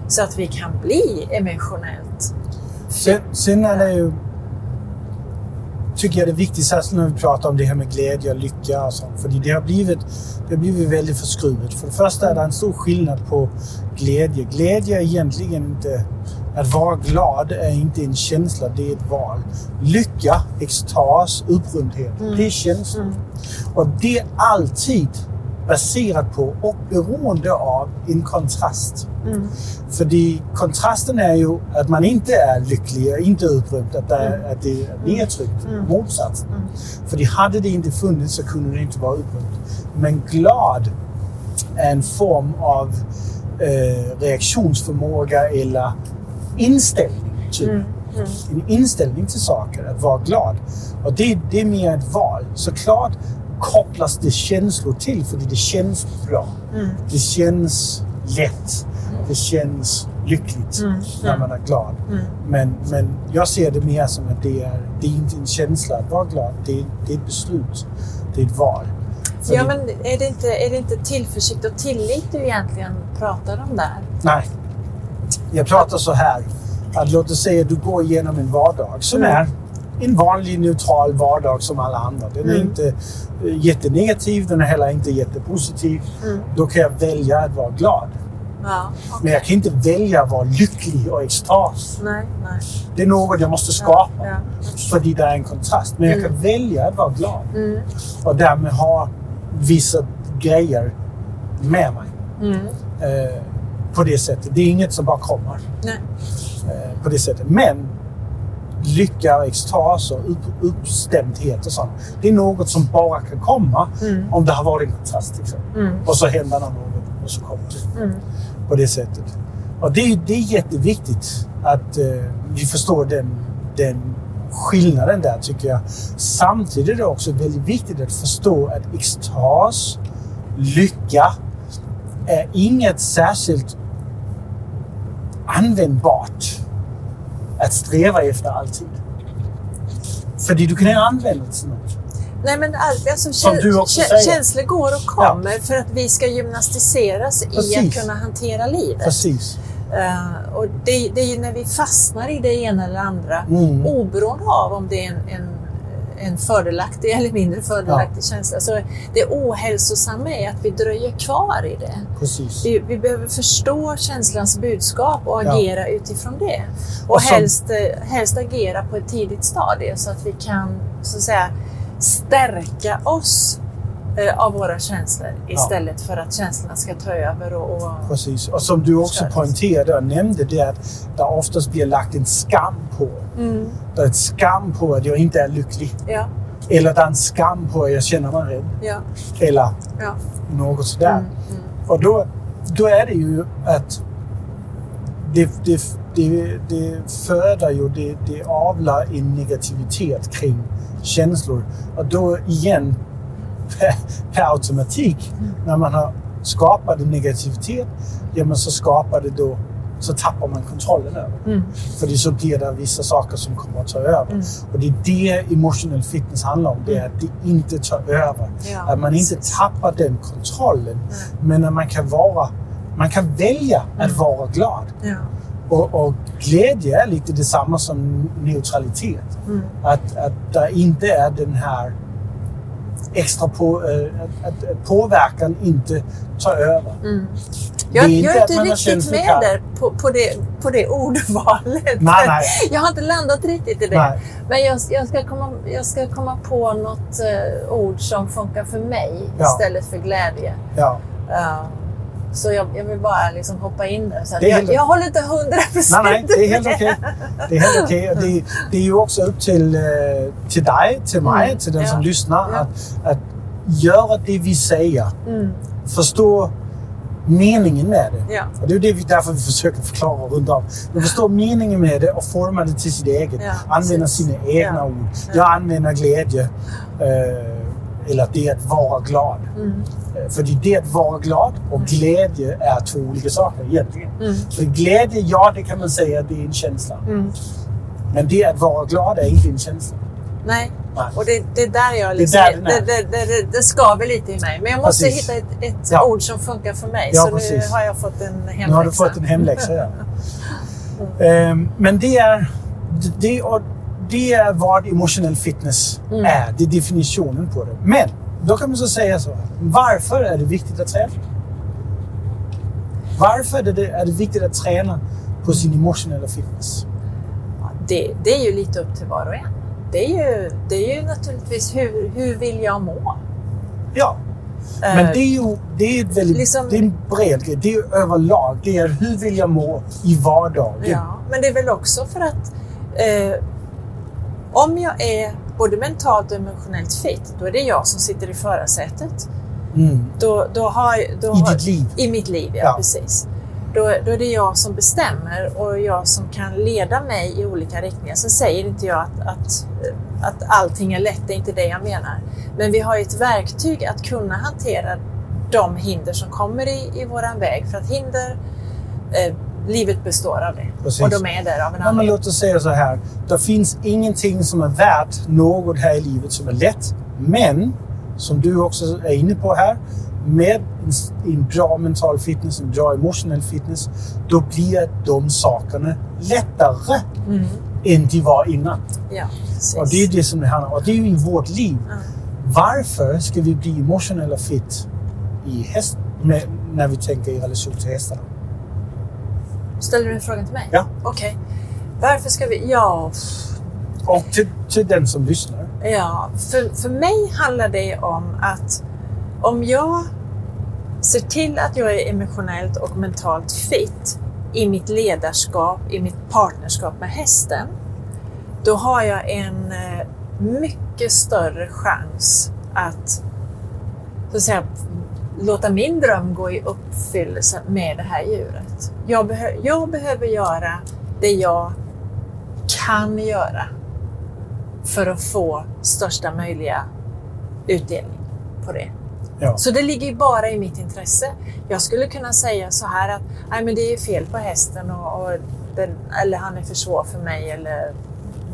så att vi kan bli emotionellt Sen, sen är det ju... Tycker jag det är viktigt, särskilt när vi pratar om det här med glädje och lycka och sånt. För det har blivit, det har blivit väldigt förskruvet. För det första är det en stor skillnad på glädje. Glädje är egentligen inte... Att vara glad är inte en känsla, det är ett val. Lycka, extas, upprymdhet, det är känslor. Mm. Och det är alltid baserat på och beroende av en kontrast. Mm. För kontrasten är ju att man inte är lycklig, inte upprymd, att det är, Mm. att det är nedtryckt. Mm. Motsatsen. Mm. För det hade det inte funnits så kunde det inte vara upprymd. Men glad är en form av eh, reaktionsförmåga eller inställning. Typ. Mm. Mm. En inställning till saker, att vara glad. Och det, det är mer ett val. Såklart kopplas det känslor till, för det känns bra. Mm. Det känns lätt. Det känns lyckligt Mm. när Mm. man är glad. Mm. Men, men jag ser det mer som att det är, det är inte en känsla att vara glad. Det det är ett beslut. Det är ett val. För Ja, det, men är det, inte, är det inte tillförsikt och tillit du egentligen pratar om där? Nej. Jag pratar så här. Att låt oss säga att du går igenom en vardag som Mm. är en vanlig neutral vardag som alla andra. Den är Mm. inte eh, jättenegativ, den är heller inte jättepositiv. Mm. Då kan jag välja att vara glad. Ja, Men jag kan inte välja att vara lycklig och extas. nej, nej. Det är något jag måste skapa. Ja, För det är en kontrast. Men jag kan välja att vara glad. Mm. Och därmed ha vissa grejer med mig. Mm. Eh, på det sättet. Det är inget som bara kommer. Eh, på det sättet. Men lycka, extas och upp, uppstämdhet och sånt. Det är något som bara kan komma Mm. om det har varit en exempel. Mm. Och så händer något och så kommer det. Mm. På det sättet. Och det, är- det är jätteviktigt att eh, vi förstår den, den skillnaden där tycker jag. Samtidigt är det också väldigt viktigt att förstå att extas, lycka, är inget särskilt användbart att sträva efter alltid. För du kan använda det till något. Nej, men all- alltså, Som du också säger. känslor går och kommer för att vi ska gymnastiseras i Precis. att kunna hantera livet. Precis. Eh, och det, det är ju när vi fastnar i det ena eller andra, Mm. oberoende av om det är en, en, en fördelaktig eller mindre fördelaktig känsla. Så det ohälsosamma är att vi dröjer kvar i det. Vi, vi behöver förstå känslans budskap och Ja. agera utifrån det. Och, Och som- helst, eh, helst agera på ett tidigt stadie så att vi kan så att säga, stärka oss av våra känslor istället för att känslorna ska ta över. Och, och, Precis. Och som du också poängterade och nämnde det att det oftast blir lagt en skam på. mm, Det är ett skam på att jag inte är lycklig. ja, Eller det är en skam på att jag känner mig rädd. ja, Eller ja. något sådär. Mm, mm. Och då, då är det ju att det, det, det, det föder ju, det, det avlar en negativitet kring känslor. Och då igen, per, automatik, när man har skapat en negativitet, ja men så skapar det då, så tappar man kontrollen över det. Mm. För det så blir det vissa saker som kommer att ta över. Mm. Och det är det emotional fitness handlar om. Det är att det inte tar över. Ja, att man inte precis. tappar den kontrollen. Nej. Men att man kan vara... Man kan välja att Mm. vara glad. Ja. Och, och glädje är lite detsamma som neutralitet. Mm. Att, att det inte är den här extra på, eh, att, att, påverkan inte tar över. Mm. Jag, är inte jag är inte riktigt med kall. där på, på, det, på det ordvalet. Nej, nej. Jag har inte landat riktigt i det. Nej. Men jag, jag, ska komma, jag ska komma på något eh, ord som funkar för mig Ja. istället för glädje. Ja. Eh, så jag, jag vill bara liksom hoppa in där. Så Det jag, jag håller inte hundra Nej, procent nej, det är helt okej. Det är helt okej. Och Det, det är ju också upp till, eh, till dig, till mig, Mm. till den Ja. som lyssnar Ja. att, att göra det vi säger. Mm. Förstå meningen med det. Ja. Och det är det vi, därför vi försöker förklara runt om. Men förstå meningen med det och forma det till sitt eget. Ja, Använda sina egna ord. Ja. Jag använder glädje. Eh, eller att det är att vara glad. Mm. Eh, För det är att vara glad och glädje är två olika saker egentligen. Mm. För glädje, ja det kan man säga, det är en känsla. Mm. Men det att vara glad är inte en känsla. Nej. Nej. Och det, det är där jag liksom, där det, är. det, det, det, det skaver lite i mig. Men jag måste Precis. hitta ett, ett Ja. ord som funkar för mig. Ja, så nu precis. har jag fått en hemläxa. Nu har du fått en hemläxa. Ja. Ehm, men det är, det, och det är vad emotional fitness Mm. är. Det är definitionen på det. Men då kan man så säga så. Varför är det viktigt att träna? Varför är det, är det viktigt att träna på sin emotionella fitness? det, det är ju lite upp till var och en. Det är ju, det är ju naturligtvis hur, hur vill jag må? Ja, men Eh, det är ju det är ett väldigt, liksom- det är en bred grej. Det är överlag. Det är hur vill jag må i vardagen? Ja, men det är väl också för att eh, om jag är både mentalt och emotionellt fit, då är det jag som sitter i förarsätet. Mm. Då, då har, då I ditt liv. I mitt liv, ja, Ja. precis. Då, då är det jag som bestämmer och jag som kan leda mig i olika riktningar. Sen säger inte jag att, att, att allting är lätt, det är inte det jag menar. Men vi har ett verktyg att kunna hantera de hinder som kommer i, i våran väg. För att hinder, eh, livet består av det. Precis. Och de är där av en anledning. låt oss säga så här. Det finns ingenting som är värt något här i livet som är lätt. Men, som du också är inne på här, med en, bra mental fitness, en bra emotional fitness, då blir de sakerna lättare Mm. än de var innan. Ja. Och det är det som det handlar om. Och det är ju i vårt liv. Ja. Varför ska vi bli emotionella fit i häst, med, när vi tänker i relation till hästarna? Ställer du en fråga till mig? Ja. Okej. Varför ska vi... Ja, Och till, till den som lyssnar. Ja, för, för mig handlar det om att om jag ser till att jag är emotionellt och mentalt fit i mitt ledarskap, i mitt partnerskap med hästen, då har jag en eh, mycket större chans att, så att säga, låta min dröm gå i uppfyllelse med det här djuret. Jag, behö jag behöver göra det jag kan göra för att få största möjliga utdelning på det. Ja. Så det ligger ju bara i mitt intresse. Jag skulle kunna säga så här att Nej, men det är fel på hästen och, och den, eller han är för svår för mig eller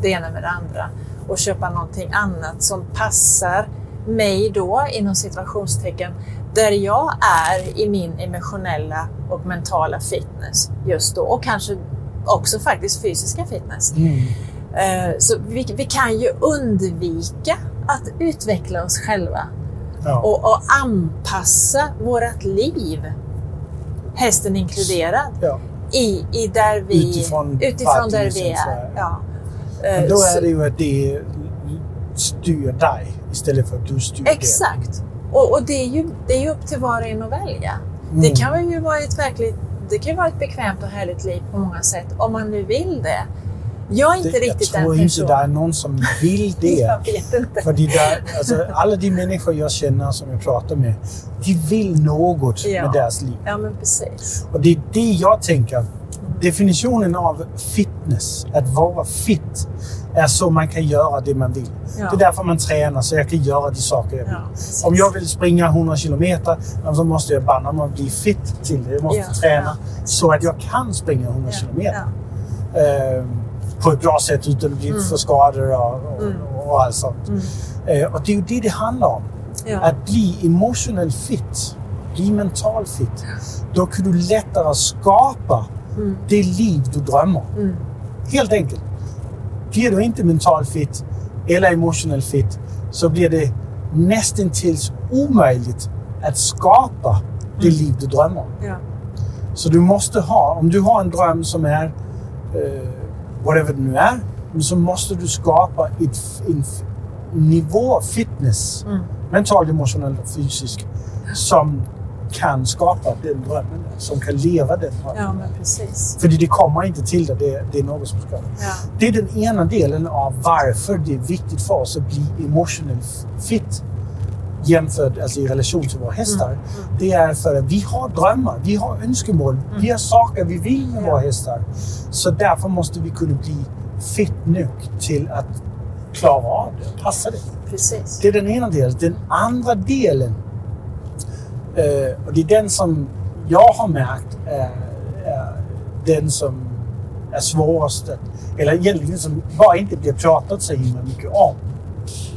det ena med det andra och köpa någonting annat som passar mig då inom situationstecken där jag är i min emotionella och mentala fitness just då och kanske också faktiskt fysiska fitness. Mm. Eh, Så vi, vi kan ju undvika att utveckla oss själva Ja. och, och anpassa vårt liv, hästen inkluderad, ja. i, i där vi, Utifrån utifrån där vi är. ja. Ja. Eh, Men då är det ju att det styr dig istället för att du styr Exakt. Och, och det, är ju, det är ju upp till var och en att välja. Det Mm. kan ju vara ett verkligt det kan vara ett bekvämt och härligt liv på många sätt, om man nu vill det. Jag är inte det. Det, jag riktigt den tror inte personen. det är någon som vill det. Jag vet inte. För där, alltså, alla de människor jag känner som jag pratar med, de vill något Ja. med deras liv. Ja, men precis. Och det är det jag tänker. Definitionen av fitness, att vara fit, är så man kan göra det man vill. Ja. Det är därför man tränar, så jag kan göra de saker jag vill. Ja. Om jag vill springa 100 kilometer, så måste jag banna mig bli fit till det. Jag måste Ja, träna så att jag kan springa 100 Ja, kilometer. Eh, på ett bra sätt utan att bli Mm. för skador och, och, Mm. och allt sånt. Mm. Eh, och det är ju det det handlar om. Att bli emotional fit, bli mental fit. Då kan du lättare skapa Mm. det liv du drömmer. Mm. Helt enkelt. Blir du inte mental fit eller emotional fit så blir det nästan tills omöjligt att skapa det Mm. liv du drömmer om. Ja. Så du måste ha, om du har en dröm som är eh, whatever det nu är, så måste du skapa ett, en nivå av fitness, Mm. mental, emotionell och fysisk, som kan skapa den drömmen, som kan leva den drömmen. ja, men precis. För det kommer inte till det, det, det är något som ska. Ja. Det är den ena delen av varför det är viktigt för oss att bli emotional fit jämfört, alltså i relation till våra hästar. Mm. Det är för att vi har drömmar, vi har önskemål, vi har saker vi vill med Ja. våra hästar. Så därför måste vi kunna bli fit nog till att klara av det, passa det. Precis. Det är den ena delen. Den andra delen, eh, och det är den som jag har märkt är, är den som är svårast att, eller egentligen som bara inte blir pratat så himla mycket om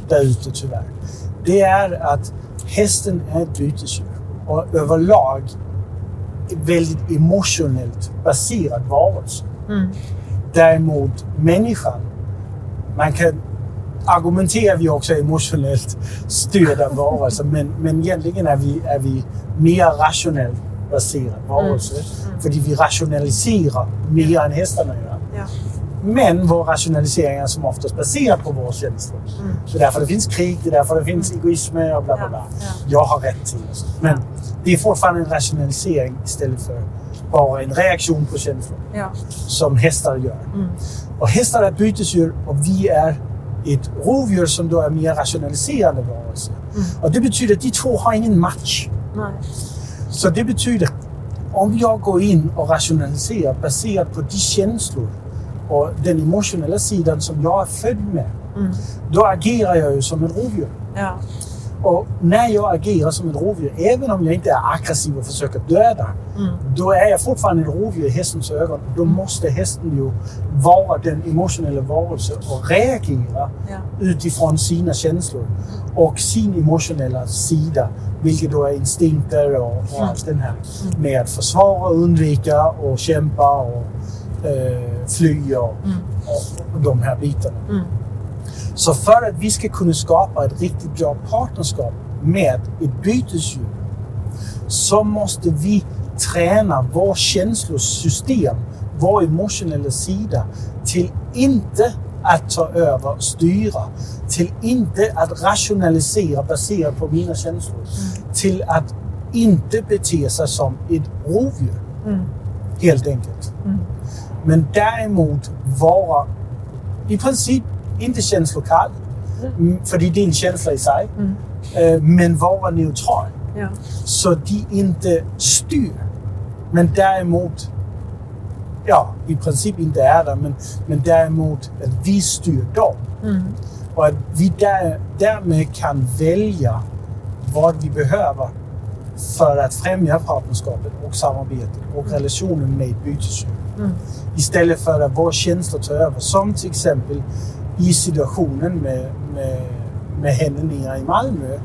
där ute tyvärr. Det är att hästen är ett bytesdjur och överlag väldigt emotionellt baserad varelse. Mm. Däremot människan, man kan argumentera vi också emotionellt styrda varelser, men, men egentligen är vi, är vi mer rationellt baserad varelse. Mm. För vi rationaliserar mer än hästarna gör. Ja. Men vår rationalisering är som oftast baserad på våra känslor. Mm. Det är därför det finns krig, det är därför det finns egoism och bla bla Ja, bla. ja. Jag har rätt till det. Men det är fortfarande en rationalisering istället för bara en reaktion på känslor Ja. som hästar gör. Mm. Och hästar är bytesdjur och vi är ett rovdjur som då är mer rationaliserande varelse. Mm. Och det betyder att de två har ingen match. Nej. Så det betyder om jag går in och rationaliserar baserat på de känslor och den emotionella sidan som jag är född med, Mm. då agerar jag ju som ett rovdjur. Ja. Och när jag agerar som ett rovdjur, även om jag inte är aggressiv och försöker döda, Mm. då är jag fortfarande ett rovdjur i hästens ögon. Då måste hästen ju vara den emotionella varelse och reagera Ja. utifrån sina känslor och sin emotionella sida, vilket då är instinkter och, och Mm. allt den här med att försvara, undvika och kämpa och eh, fly och, Mm. och, och de här bitarna. Mm. Så för att vi ska kunna skapa ett riktigt bra partnerskap med ett bytesdjur så måste vi träna vårt känslosystem vår emotionella sida till inte att ta över och styra. Till inte att rationalisera baserat på mina känslor. Till att inte bete sig som ett rovdjur. Helt enkelt. Men däremot vara i princip inte känslokall. Mm. För det är din känsla i sig. Eh, Men vara neutral. Ja. Så de inte styr. Men däremot, ja, i princip inte är där, men, men däremot att vi styr dem. Och att vi där, därmed kan välja vad vi behöver för att främja partnerskapet och samarbetet och relationen med bytesdjur. Istället för att våra känslor tar över. Som till exempel i situationen med, med, med nere i Malmö.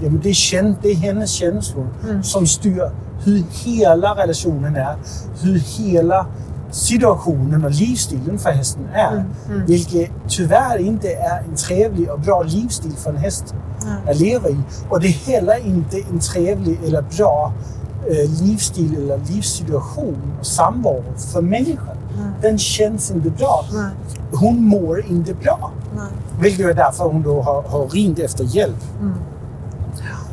Ja, men det, är, det är hennes känslor som styr hur hela relationen är. Hur hela situationen och livsstilen för hästen är. Vilket tyvärr inte är en trevlig och bra livsstil för en häst att leva i. Och det är heller inte en trevlig eller bra eh, livsstil eller livssituation och samvaro för människan. Den känns inte bra. Nej. Hon mår inte bra. Nej. Vilket är därför hon då har, har ringt efter hjälp.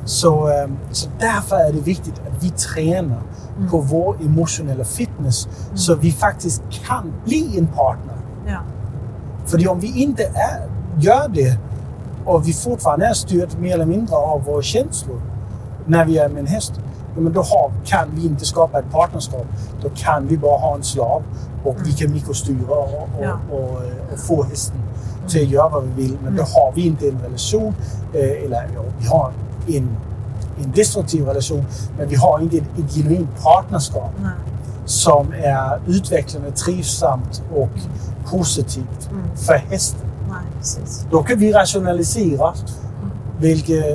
Så, eh, så därför är det viktigt att vi tränar på vår emotionella fitness så vi faktiskt kan bli en partner. Ja. För om vi inte är, gör det och vi fortfarande är styrt mer eller mindre av våra känslor när vi är med en häst, men då har, kan vi inte skapa ett partnerskap. Då kan vi bara ha en slav och vi kan mikrostyra och, och, Ja. och, och få hästen till att göra vad vi vill. Men då har vi inte en relation, eh, eller ja, vi har en, en destruktiv relation, men vi har inte ett, ett genuint partnerskap Nej. som är utvecklande, trivsamt och positivt för hästen. Nej. Då kan vi rationalisera, vilket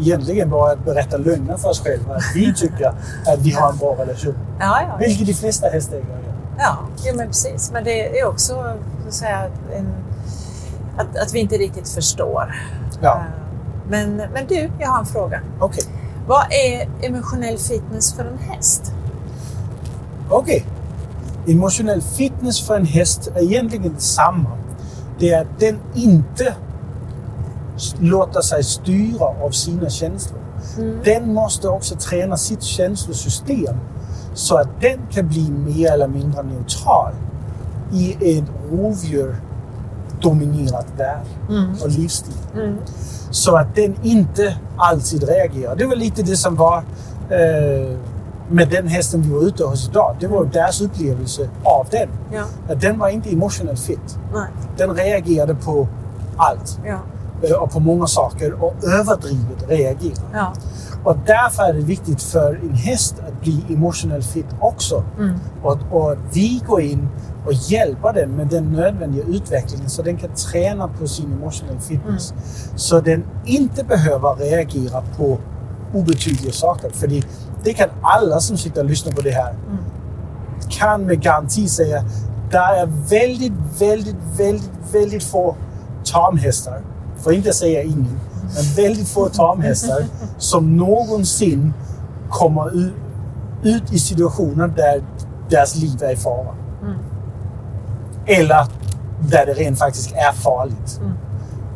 egentligen bara är att berätta lögner för oss själva. Att vi tycker att vi har en bra relation. Ja, ja. Vilket de flesta hästägare gör. Ja, jo, men precis. Men det är också så att, säga, en, att, att vi inte riktigt förstår. Ja, Eh, Men, men du, jag har en fråga. okej. Vad är emotionell fitness för en häst? Okej. Emotionell fitness för en häst är egentligen detsamma. Det är att den inte låter sig styra av sina känslor. Den måste också träna sitt känslosystem så att den kan bli mer eller mindre neutral i en rovdjur-dominerad värld och livsstil. Så att den inte alltid reagerar. Det var lite det som var eh, med den hästen vi var ute hos idag. Det var deras upplevelse av den. Ja. Att den var inte emotionellt fit. Nej. Den reagerade på allt Ja. Eh, och på många saker och överdrivet reagerade. Ja. Och därför är det viktigt för en häst att bli emotionellt fit också. Och, och att vi går in och hjälper den med den nödvändiga utvecklingen så den kan träna på sin emotionell fitness. Så den inte behöver reagera på obetydliga saker. För det, det kan alla som sitter och lyssnar på det här kan med garanti säga där är väldigt, väldigt, väldigt, väldigt få tamhästar, för att inte säga ingen, men väldigt få tamhästar som någonsin kommer ut, ut i situationer där deras liv är i fara. Eller där det rent faktiskt är farligt.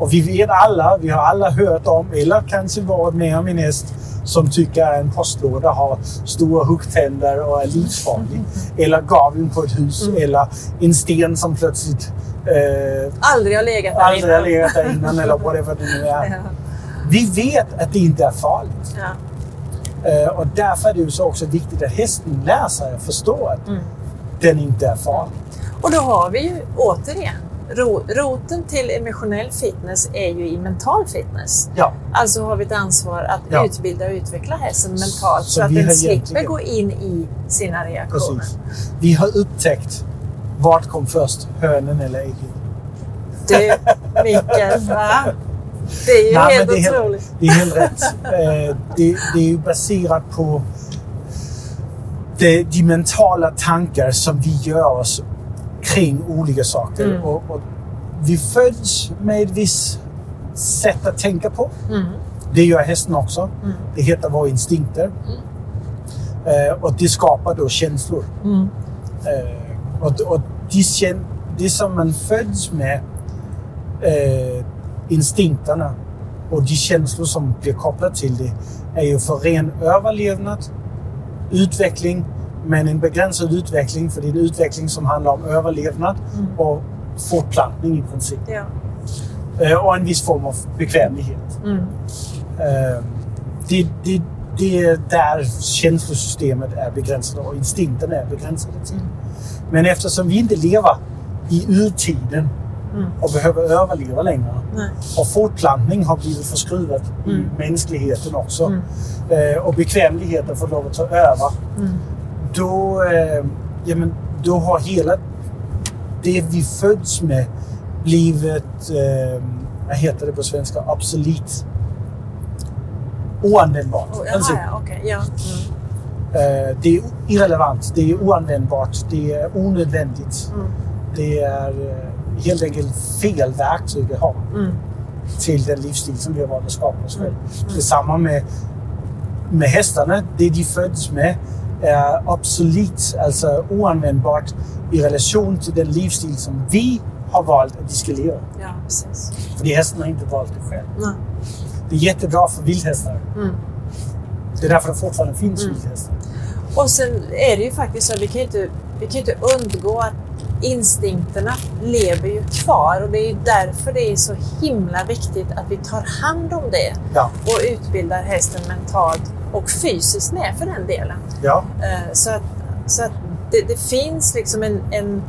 Och vi vet alla, vi har alla hört om, eller kanske varit med om en häst som tycker att en postlåda har stora huggtänder och är livsfarlig. Eller gaveln på ett hus, eller en sten som plötsligt eh, Aldrig har legat där aldrig har innan. legat där innan, eller whatever det nu är. Ja. Vi vet att det inte är farligt. Ja. Eh, och därför är det ju så också viktigt att hästen lär sig att förstå att den inte är farlig. Och då har vi ju återigen ro, roten till emotionell fitness är ju i mental fitness. Ja, Alltså har vi ett ansvar att Ja. utbilda och utveckla hästen mentalt så, Så att den slipper egentligen- gå in i sina reaktioner. precis. Vi har upptäckt vad kom först, hönen eller ägget. Du, Mikael, va? Det är ju Nej, helt det är helt- otroligt. Det är helt rätt. Eh, det, det är ju baserat på det, de mentala tankar som vi gör oss kring olika saker. Mm. Och, och vi föds med ett visst sätt att tänka på. Mm. Det gör hästen också. Mm. Det heter våra instinkter. Eh, och det skapar då känslor. Mm. Eh, Och, och de känn, det som man föds med, eh, instinkterna och de känslor som blir kopplade till det, är ju för ren överlevnad, utveckling, men en begränsad utveckling, för det är en utveckling som handlar om överlevnad och fortplantning i princip. Ja. Eh, och en viss form av bekvämlighet. Mm. Eh, det, det, det är där känslosystemet är begränsat och instinkterna är begränsade till. Men eftersom vi inte lever i urtiden Mm. och behöver överleva längre Nej. och fortplantning har blivit förskruvat Mm. i mänskligheten också Mm. eh, och bekvämligheten får lov att ta över. Mm. Då, eh, ja, men, då har hela det vi föds med blivit, eh, vad heter det på svenska, obsolet. Oanvändbart. Oh, Alltså, jaha, ja, okej. Ja. Mm. eh, det är irrelevant, det är oanvändbart, det är onödvändigt. Mm. Det är eh, helt enkelt fel verktyg att ha Mm. till den livsstil som vi har valt att skapa oss själva. Detsamma med, med hästarna. Det de föds med är obsolet, alltså oanvändbart i relation till den livsstil som vi har valt att de ska leva. Ja, precis. För de hästarna har inte valt det själv. Nej. Det är jättebra för vildhästar. Mm. Det är därför det fortfarande finns Mm. vildhästar. Och sen är det ju faktiskt så att vi kan ju inte, vi kan inte undgå att instinkterna lever ju kvar och det är därför det är så himla viktigt att vi tar hand om det Ja, och utbildar hästen mentalt och fysiskt med för den delen. ja, Eh, Så att, så att det, det finns liksom en, en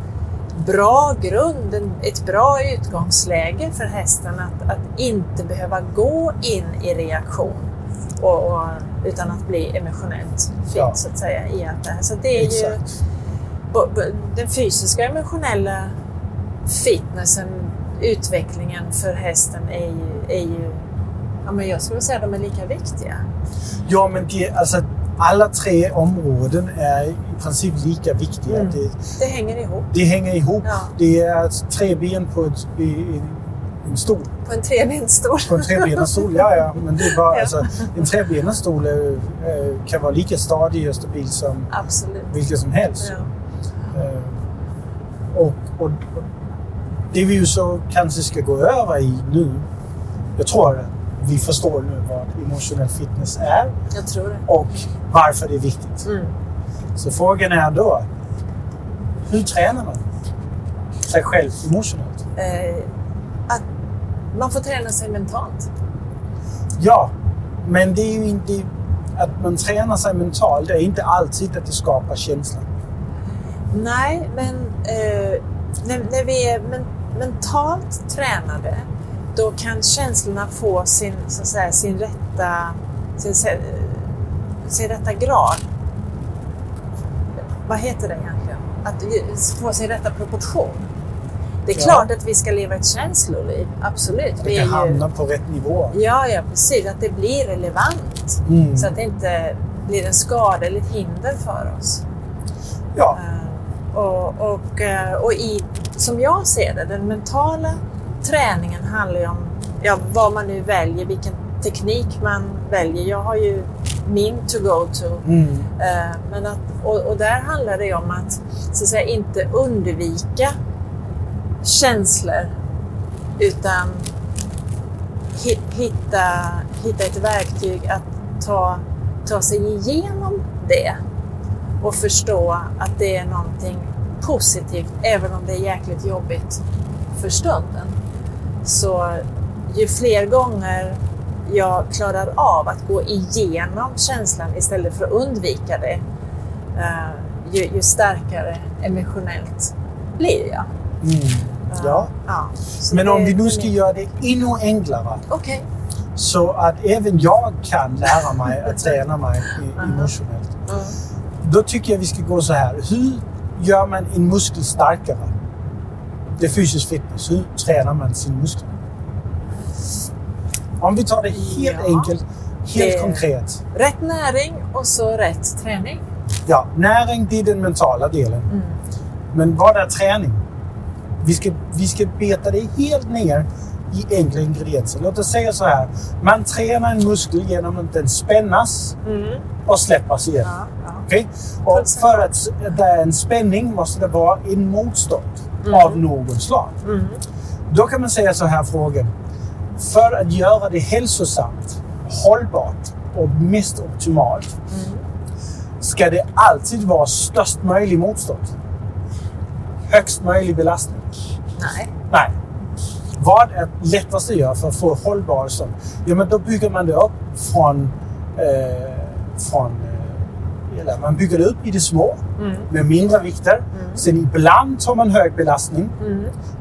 bra grund, en, ett bra utgångsläge för hästen att, att inte behöva gå in i reaktion och, och, utan att bli emotionellt fit Ja. så att säga i allt det här. Så det är ju exakt. bo- den fysiska och emotionella fitnessen, utvecklingen för hästen är ju, är ju ja, men jag skulle säga att de är lika viktiga. Ja, men det, alltså, alla tre områden är i princip lika viktiga. Mm. Det, Det hänger ihop det hänger ihop. Ja. Det är tre ben på ett, i, en stol. på en trebensstol. På en trebenad stol, ja, ja. Men det är bara, Ja. alltså, en trebenad stol är, kan vara lika stadig och stabil som Absolut. vilken som helst. Ja. Eh, och, och, och det vi ju så kanske ska gå över i nu, jag tror att vi förstår nu vad emotionell fitness är och varför det är viktigt. Mm. Så frågan är då, hur tränar man sig själv emotionellt? Eh, att man får träna sig mentalt. Ja, men det är ju inte att man tränar sig mentalt, det är inte alltid att det skapar känslan. Nej, men eh, när, när vi är men, mentalt tränade då kan känslorna få sin, så att säga, sin, rätta, sin, sin rätta grad. Vad heter det egentligen? Att få sin rätta proportion. Det är Ja. klart att vi ska leva ett känsloliv, absolut. Det Vi kan är ju- hamna på rätt nivå. Ja, ja, precis. Att det blir relevant. Mm. Så att det inte blir en skada eller ett hinder för oss. Ja, Eh, och, och, eh, och i, som jag ser det, den mentala träningen handlar ju om ja, vad man nu väljer, vilken teknik man väljer. Jag har ju min to go to. mm. Eh, Men att, och, och där handlar det om att, så att säga, inte undvika känslor utan hi- hitta, hitta ett verktyg att ta, ta sig igenom det och förstå att det är någonting positivt även om det är jäkligt jobbigt för stunden. Så ju fler gånger jag klarar av att gå igenom känslan istället för att undvika det, eh, ju, ju starkare emotionellt blir jag. Mm. Ja. ja. Så Men om vi nu ska göra det ännu enklare Okej. så att även jag kan lära mig att träna mig emotionellt. Mm. Då tycker jag vi ska gå så här. Hur gör man en muskel starkare? Det är fysisk fitness. Hur tränar man sin muskel? Om vi tar det helt Ja. enkelt, helt Det- konkret. Rätt näring och så rätt träning. Ja, näring det är den mentala delen. Mm. Men vad är träning? Vi ska, vi ska beta det helt ner i enkla ingredienser. Låt oss säga så här. Man tränar en muskel genom att den spännas Mm. och släppas igen. Ja, ja. Okej? Och för att det är en spänning måste det vara en motstånd av något slag. Då kan man säga så här frågan. För att göra det hälsosamt, hållbart och mest optimalt ska det alltid vara störst möjlig motstånd. Högst möjlig belastning. Nej. Nej. Vad är lättast att göra för att få hållbar sån? Ja, men då bygger man det upp från... Eh, från eller man bygger upp i det små med mindre vikter. Sen ibland tar man hög belastning.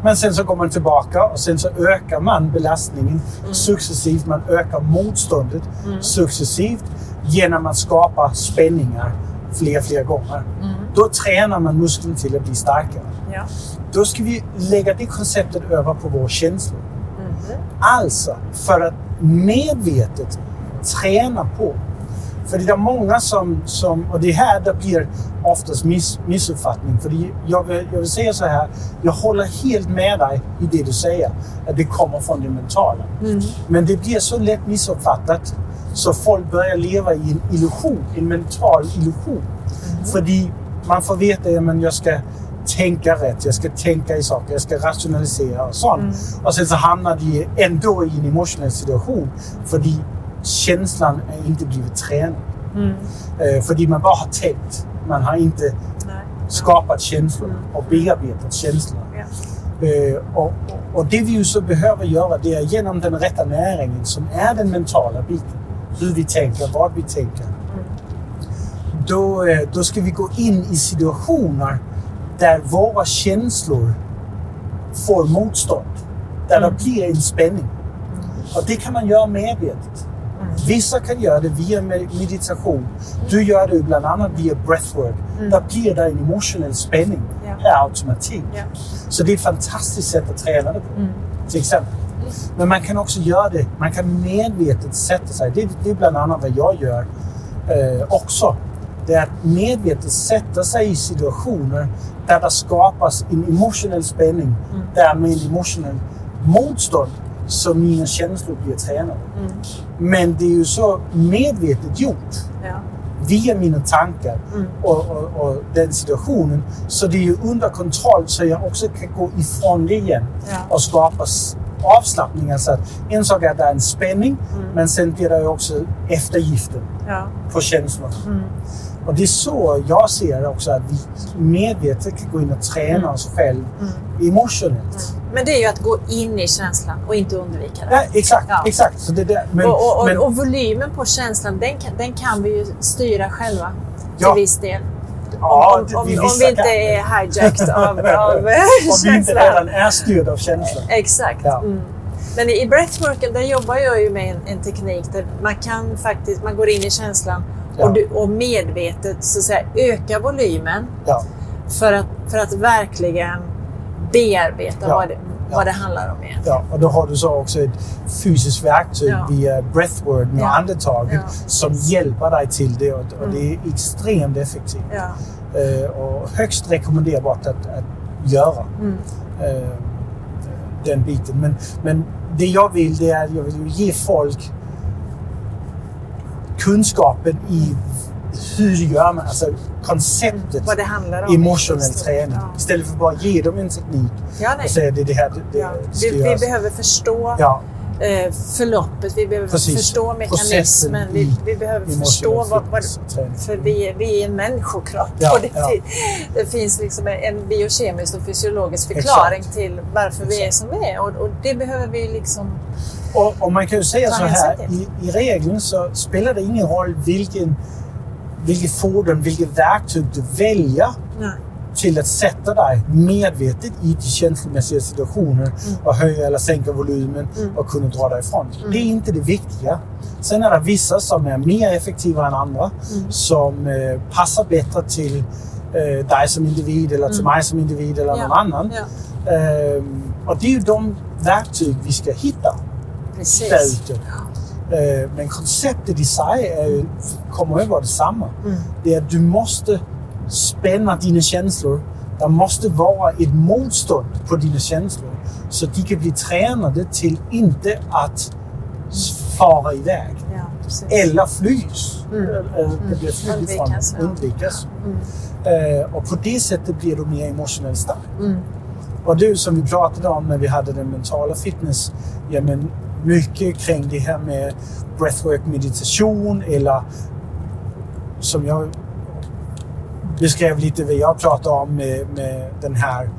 Men sen så går man tillbaka och sen så ökar man belastningen successivt. Man ökar motståndet successivt genom att skapa spänningar fler, fler gånger. Då tränar man muskeln till att bli starkare. Ja. Då ska vi lägga det konceptet över på våra känslor. Alltså, för att medvetet träna på. För det är många som, som och det här det blir oftast miss, missuppfattning. För jag vill, jag vill säga så här, jag håller helt med dig i det du säger, att det kommer från det mentala. Men det blir så lätt missuppfattat så folk börjar leva i en illusion, en mental illusion. För man får veta att jag ska tänka rätt, jag ska tänka i saker, jag ska rationalisera och sånt. Och sen så hamnar de ändå i en emotionell situation. För känslan är inte blivit tränad. Eh, för man bara har tänkt. Man har inte Nej. skapat känslor och bearbetat känslorna. Ja. Eh, och, och- det vi ju så behöver göra det är genom den rätta näringen som är den mentala biten. Hur vi tänker, vad vi tänker. Då, eh, då ska vi gå in i situationer där våra känslor får motstånd. Där det blir en spänning. Och det kan man göra medvetet. Vissa kan göra det via med- meditation. Du gör det bland annat via breathwork. Där blir det en emotionell spänning per automatik. Ja. Så det är ett fantastiskt sätt att träna det på. Till exempel. Men man kan också göra det. Man kan medvetet sätta sig. Det, det är bland annat vad jag gör eh, också. Det är att medvetet sätta sig i situationer där det skapas en emotionell spänning. Därmed en emotionell motstånd så mina känslor blir tränade. Men det är ju så medvetet gjort Ja. via mina tankar och, och, och den situationen. Så det är ju under kontroll så jag också kan gå ifrån det igen Ja. och skapa avslappning. Alltså att en sak är att det är en spänning, men sen blir det också eftergiften Ja. på känslorna. Och det är så jag ser det också, att vi medvetet kan gå in och träna oss själv emotionellt. Men det är ju att gå in i känslan och inte undvika den. Ja, exakt, Ja. exakt. Så det där, men, och, och, men, och volymen på känslan, den kan, den kan vi ju styra själva till Ja. viss del. ja, om, om, vi- om vissa vi inte är hijacked av, av Om vi inte känslan. redan är styrda av känslan. Exakt. Ja. Mm. Men i breathworken där jobbar jag ju med en, en teknik där man kan faktiskt, man går in i känslan Ja. och, du, och medvetet så att säga, öka volymen Ja. för att, för att verkligen bearbeta vad, det, vad det handlar om egentligen. Ja, och då har du så också ett fysiskt verktyg via breathwork med andetaget som hjälper dig till det och, och det är extremt effektivt. Eh, och högst rekommenderbart att, att göra Mm. eh, den biten. Men, men det jag vill det är att jag vill ge folk kunskapen i hur gör man, alltså konceptet Vad det handlar om. emotionell Just det. träning. Ja. Istället för bara ge dem en teknik Ja, nej. och säga det är det här det, Ja. Vi, vi behöver förstå Ja, eh, förloppet, vi behöver Precis. förstå mekanismen, vi, i vi behöver emotionell förstå vad, vad, för vi, är- vi är en människokropp Ja, och det, ja. det finns liksom en biokemisk och fysiologisk förklaring Exakt. till varför vi är Exakt. som vi är och, och det behöver vi liksom... Och, och man kan ju säga så här, i, i regeln så spelar det ingen roll vilken, vilket fordon, vilket verktyg du väljer Nej. till att sätta dig medvetet i de känslomässiga situationer och höja eller sänka volymen och kunna dra dig ifrån. Det är inte det viktiga. Sen är det vissa som är mer effektiva än andra som eh, passar bättre till eh, dig som individ eller till mig som individ eller någon annan. Ja, Ehm, och det är ju de verktyg vi ska hitta precis. ute. Eh, Men konceptet i sig är ju, kommer att vara detsamma. Det är att du måste spänna dina känslor. Det måste vara ett motstånd på dina känslor. Så de kan bli tränade till inte att fara iväg. Ja. precis. eller flys. Mm. Det blir flyg ifrån, Undvikas, ja. Mm. Och på det sättet blir du mer emotionellt stark. Mm. Och du som vi pratade om när vi hade den mentala fitness, ja men mycket kring det här med breathwork meditation eller som jag beskrev lite vad jag pratade om med, med den här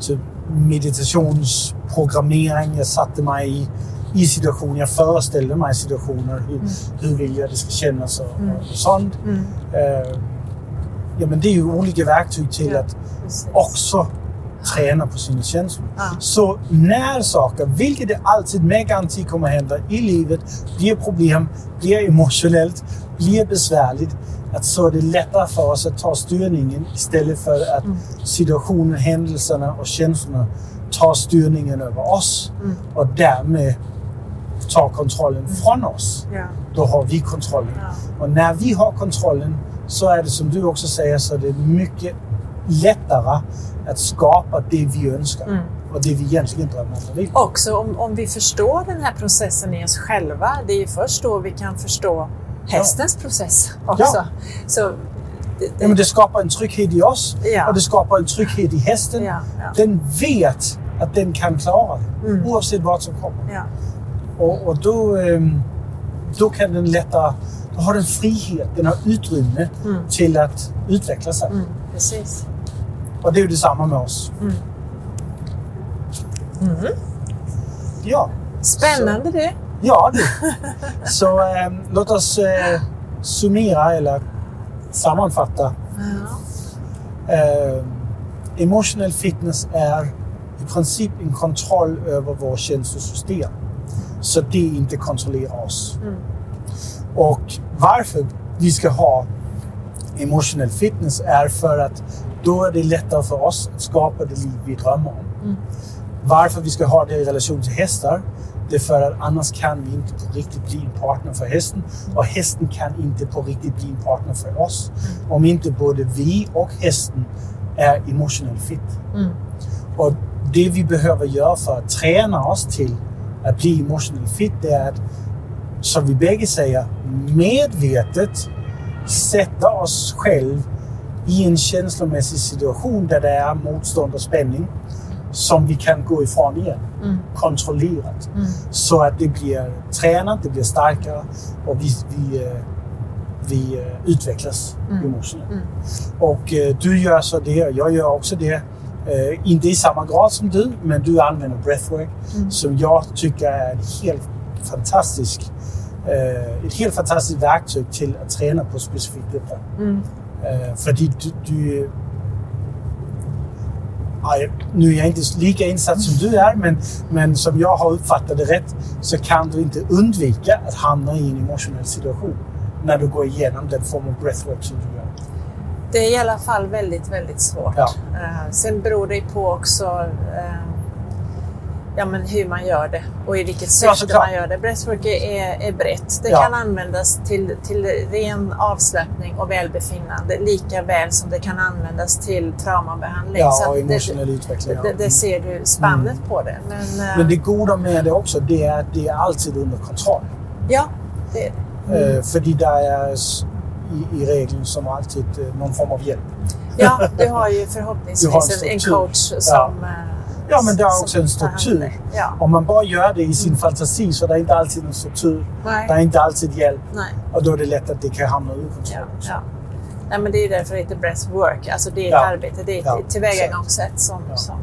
typ meditationsprogrammering. Jag satte mig i, i situationer, jag föreställde mig situationer. Hur, hur vill jag det ska kännas och, Mm. och sånt. Mm. Eh, ja, men det är ju olika verktyg till Ja. att Precis. också träna på sina känslor. Ja. Så när saker, vilket det alltid med garanti kommer hända i livet, blir problem, blir emotionellt, blir besvärligt, att så är det lättare för oss att ta styrningen istället för att Mm. situationen, händelserna och känslorna tar styrningen över oss Mm. och därmed tar kontrollen från oss. Ja. Då har vi kontrollen. Ja. Och när vi har kontrollen så är det som du också säger så är det mycket lättare att skapa det vi önskar Mm. och det vi egentligen drömmer om vill. Också om, om vi förstår den här processen i oss själva, det är ju först då vi kan förstå hästens process också. Ja. Så, det, Ja, men det skapar en trygghet i oss Ja. och det skapar en trygghet i hästen. Ja, ja. Den vet att den kan klara det Mm. oavsett vad som kommer. ja. Och, och då, ehm, då kan den lättare, då har den frihet, den har utrymme Mm. till att utveckla sig. Mm, precis. Och det är ju detsamma med oss. Mm. Mm. Ja, Spännande det. ja du. Så ehm, låt oss eh, summera eller sammanfatta. Ja. Eh, emotional fitness är i princip en kontroll över vårt känslosystem. Så det inte kontrollerar oss. Mm. Och varför vi ska ha emotional fitness är för att då är det lättare för oss att skapa det liv vi drömmer om. Mm. Varför vi ska ha det i relation till hästar, det är för att annars kan vi inte på riktigt bli en partner för hästen. Och hästen kan inte på riktigt bli en partner för oss. Om inte både vi och hästen är emotional fit. Mm. Och det vi behöver göra för att träna oss till att bli emotional fit, det är att, som vi bägge säger, medvetet sätta oss själv i en känslomässig situation där det är motstånd och spänning som vi kan gå ifrån igen. Mm. Kontrollerat. Mm. Så att det blir tränat, det blir starkare och vi, vi, eh, vi eh, utvecklas Mm. emotionellt. Mm. Och eh, du gör så det och jag gör också det. Inte i samma grad som du, men du använder breathwork Mm. som jag tycker är ett helt fantastiskt, eh, ett helt fantastiskt verktyg till att träna på specifikt detta. Mm. Eh, för du, du Ja, nu är jag inte lika insatt som du är, men, men som jag har uppfattat det rätt så kan du inte undvika att hamna i en emotionell situation när du går igenom den form av breathwork som du gör. Det är i alla fall väldigt, väldigt svårt. Ja. Eh, sen beror det på också eh, ja, men hur man gör det och i vilket syfte man gör det. Breathwork är, är brett. Det Ja. kan användas till, till ren avslappning och välbefinnande lika väl som det kan användas till traumabehandling. Ja, Så och att det, emotionell utveckling. ja. det, det ser du spannet på det. Men, eh, Men det goda med det också, det är att det är alltid under kontroll. ja, det är det. Eh, för där är i, i regeln som alltid eh, någon form av hjälp. Ja, du har ju Du har förhoppningsvis en en, coach som... eh, Ja, men det har också en struktur. Ja. Om man bara gör det i sin fantasi så är det inte alltid en struktur. Nej. Det är inte alltid hjälp. Nej. Och då är det lätt att det kan hamna ur kontroll. ja. Nej, men det är ju därför det heter breathwork. Alltså det är ett Ja. arbete, det är ett Ja, tillvägagångssätt som, som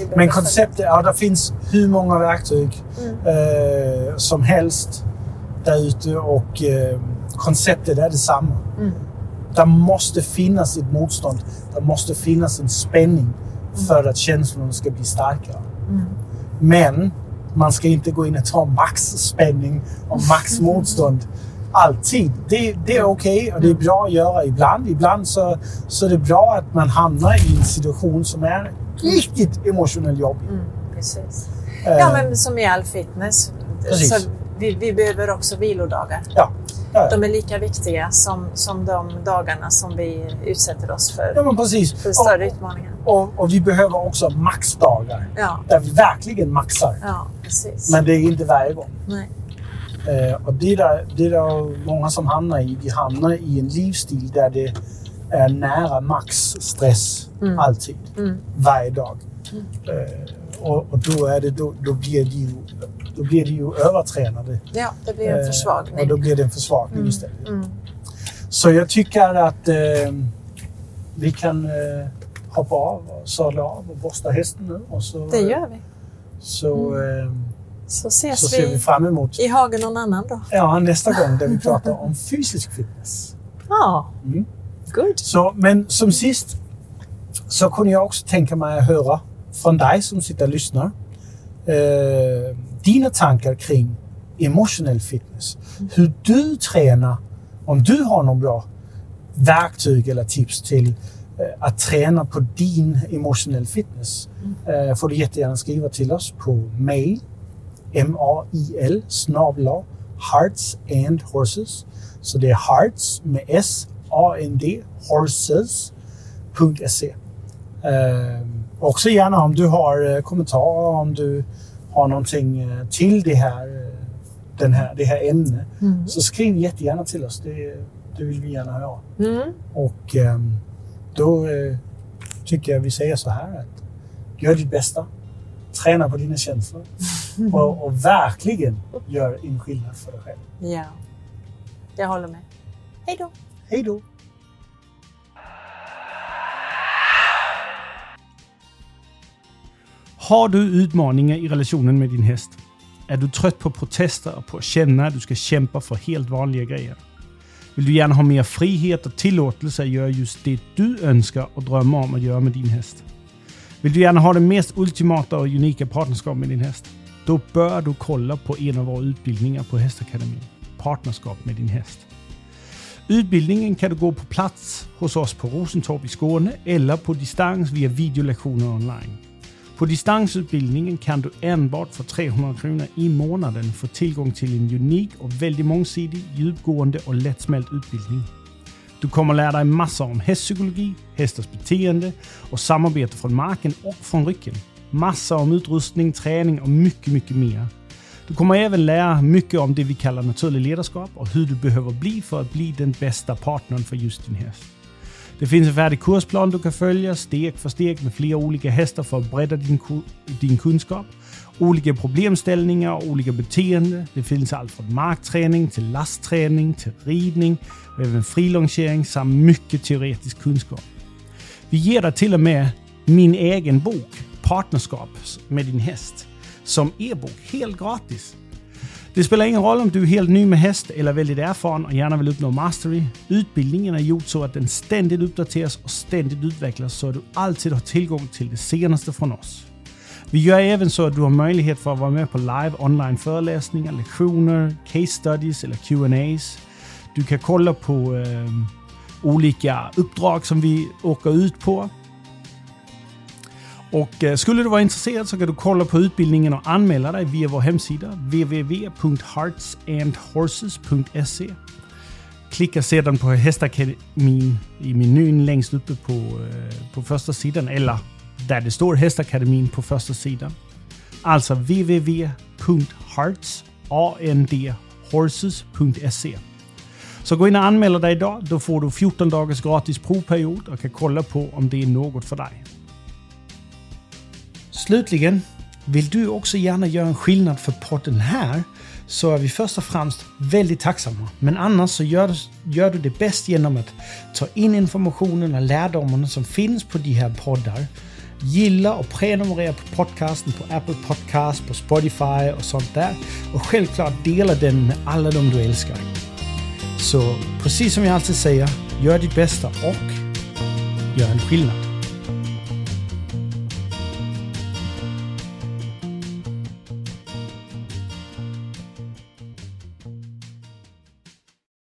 eh, Men konceptet, ja det finns hur många verktyg Mm. eh, som helst där ute och eh, konceptet är detsamma. Mm. Det måste finnas ett motstånd. Det måste finnas en spänning för att känslorna ska bli starkare. Mm. Men man ska inte gå in och ta max spänning och max motstånd alltid. Det, det är okej och det är bra att göra ibland. Ibland så, så är det bra att man hamnar i en situation som är riktigt emotionellt jobbig. Mm, precis. Eh, Ja, men som i all fitness. Precis. Så vi, vi behöver också vilodagar. ja, ja. De är lika viktiga som, som de dagarna som vi utsätter oss för, ja men precis. för större Och, utmaningar. och, och vi behöver också maxdagar Ja, där vi verkligen maxar. ja precis. Men det är inte varje gång. Nej. Eh, och det är, där, det är där många som hamnar i. De hamnar i en livsstil där det är nära maxstress Mm. alltid. Mm. Varje dag. Eh, och, och då, är det, då, då, blir det ju, då blir det ju övertränade. Ja, det blir en Eh, försvagning. Och då blir det en försvagning Mm. istället. Mm. Så jag tycker att eh, vi kan eh, hoppa av och sadla av och borsta hästen nu. Och så, Det gör vi. Så, eh, Så ses så ser vi vi fram emot i hagen någon annan då. ja, nästa gång där vi pratar om fysisk fitness. Ja, Mm. good. Så, men som sist så kunde jag också tänka mig att höra från dig som sitter och lyssnar. Eh, dina tankar kring emotionell fitness. Hur du tränar, om du har någon bra verktyg eller tips till eh, att träna på din emotionell fitness. Eh, får du jättegärna skriva till oss på mail mail snabla hearts and horses. Så det är hearts med s a-n-d horses.se. Eh, också gärna om du har kommentarer, om du har någonting eh, till det här, eh, den här, det här ämnet. Mm. Så skriv jättegärna till oss. Det, det vill vi gärna höra. Mm. Och ehm, då eh, tycker jag vi säger så här att gör ditt bästa. Träna på dina känslor. Och, och verkligen gör en skillnad för dig själv. Ja, jag håller med. Hej då! Hej då! Har du utmaningar i relationen med din häst? Är du trött på protester och på att känna att du ska kämpa för helt vanliga grejer? Vill du gärna ha mer frihet och tillåtelse att göra just det du önskar och drömmer om att göra med din häst? Vill du gärna ha det mest ultimata och unika partnerskap med din häst? Då bör du kolla på en av våra utbildningar på Hästakademin. Partnerskap med din häst. Utbildningen kan du gå på plats hos oss på Rosentorp i Skåne eller på distans via videolektioner online. På distansutbildningen kan du enbart för 300 kronor i månaden få tillgång till en unik och väldigt mångsidig, djupgående och lättsmält utbildning. Du kommer lära dig massor om hästpsykologi, hästars beteende och samarbete från marken och från rycken. Massor om utrustning, träning och mycket, mycket mer. Du kommer även lära mycket om det vi kallar naturlig ledarskap och hur du behöver bli för att bli den bästa partnern för just din häst. Det finns en färdig kursplan du kan följa steg för steg med flera olika hästar för att bredda din, din kunskap. Olika problemställningar och olika beteenden. Det finns allt från markträning till lastträning till ridning och även frilongering samt mycket teoretisk kunskap. Vi ger dig till och med min egen bok Partnerskap med din häst som e-bok helt gratis. Det spelar ingen roll om du är helt ny med häst eller väldigt erfaren och gärna vill uppnå mastery. Utbildningen är gjord så att den ständigt uppdateras och ständigt utvecklas så att du alltid har tillgång till det senaste från oss. Vi gör även så att du har möjlighet för att vara med på live online föreläsningar, lektioner, case studies eller Q&As. Du kan kolla på eh, olika uppdrag som vi åker ut på. Och eh, skulle du vara intresserad så kan du kolla på utbildningen och anmäla dig via vår hemsida www.heartsandhorses.se. Klicka sedan på Hästakademin i menyn längst uppe på, eh, på första sidan eller där det står Hästakademin på första sidan. Alltså www.heartsandhorses.se. Så gå in och anmäl dig idag. Då får du 14 dagars gratis provperiod och kan kolla på om det är något för dig. Slutligen, vill du också gärna göra en skillnad för podden här så är vi först och främst väldigt tacksamma. Men annars så gör du, gör du det bäst genom att ta in informationen och lärdomarna som finns på de här poddar. Gilla och prenumerera på podcasten på Apple Podcast, på Spotify och sånt där. Och självklart dela den med alla de du älskar. Så precis som jag alltid säger, gör ditt bästa och gör en skillnad.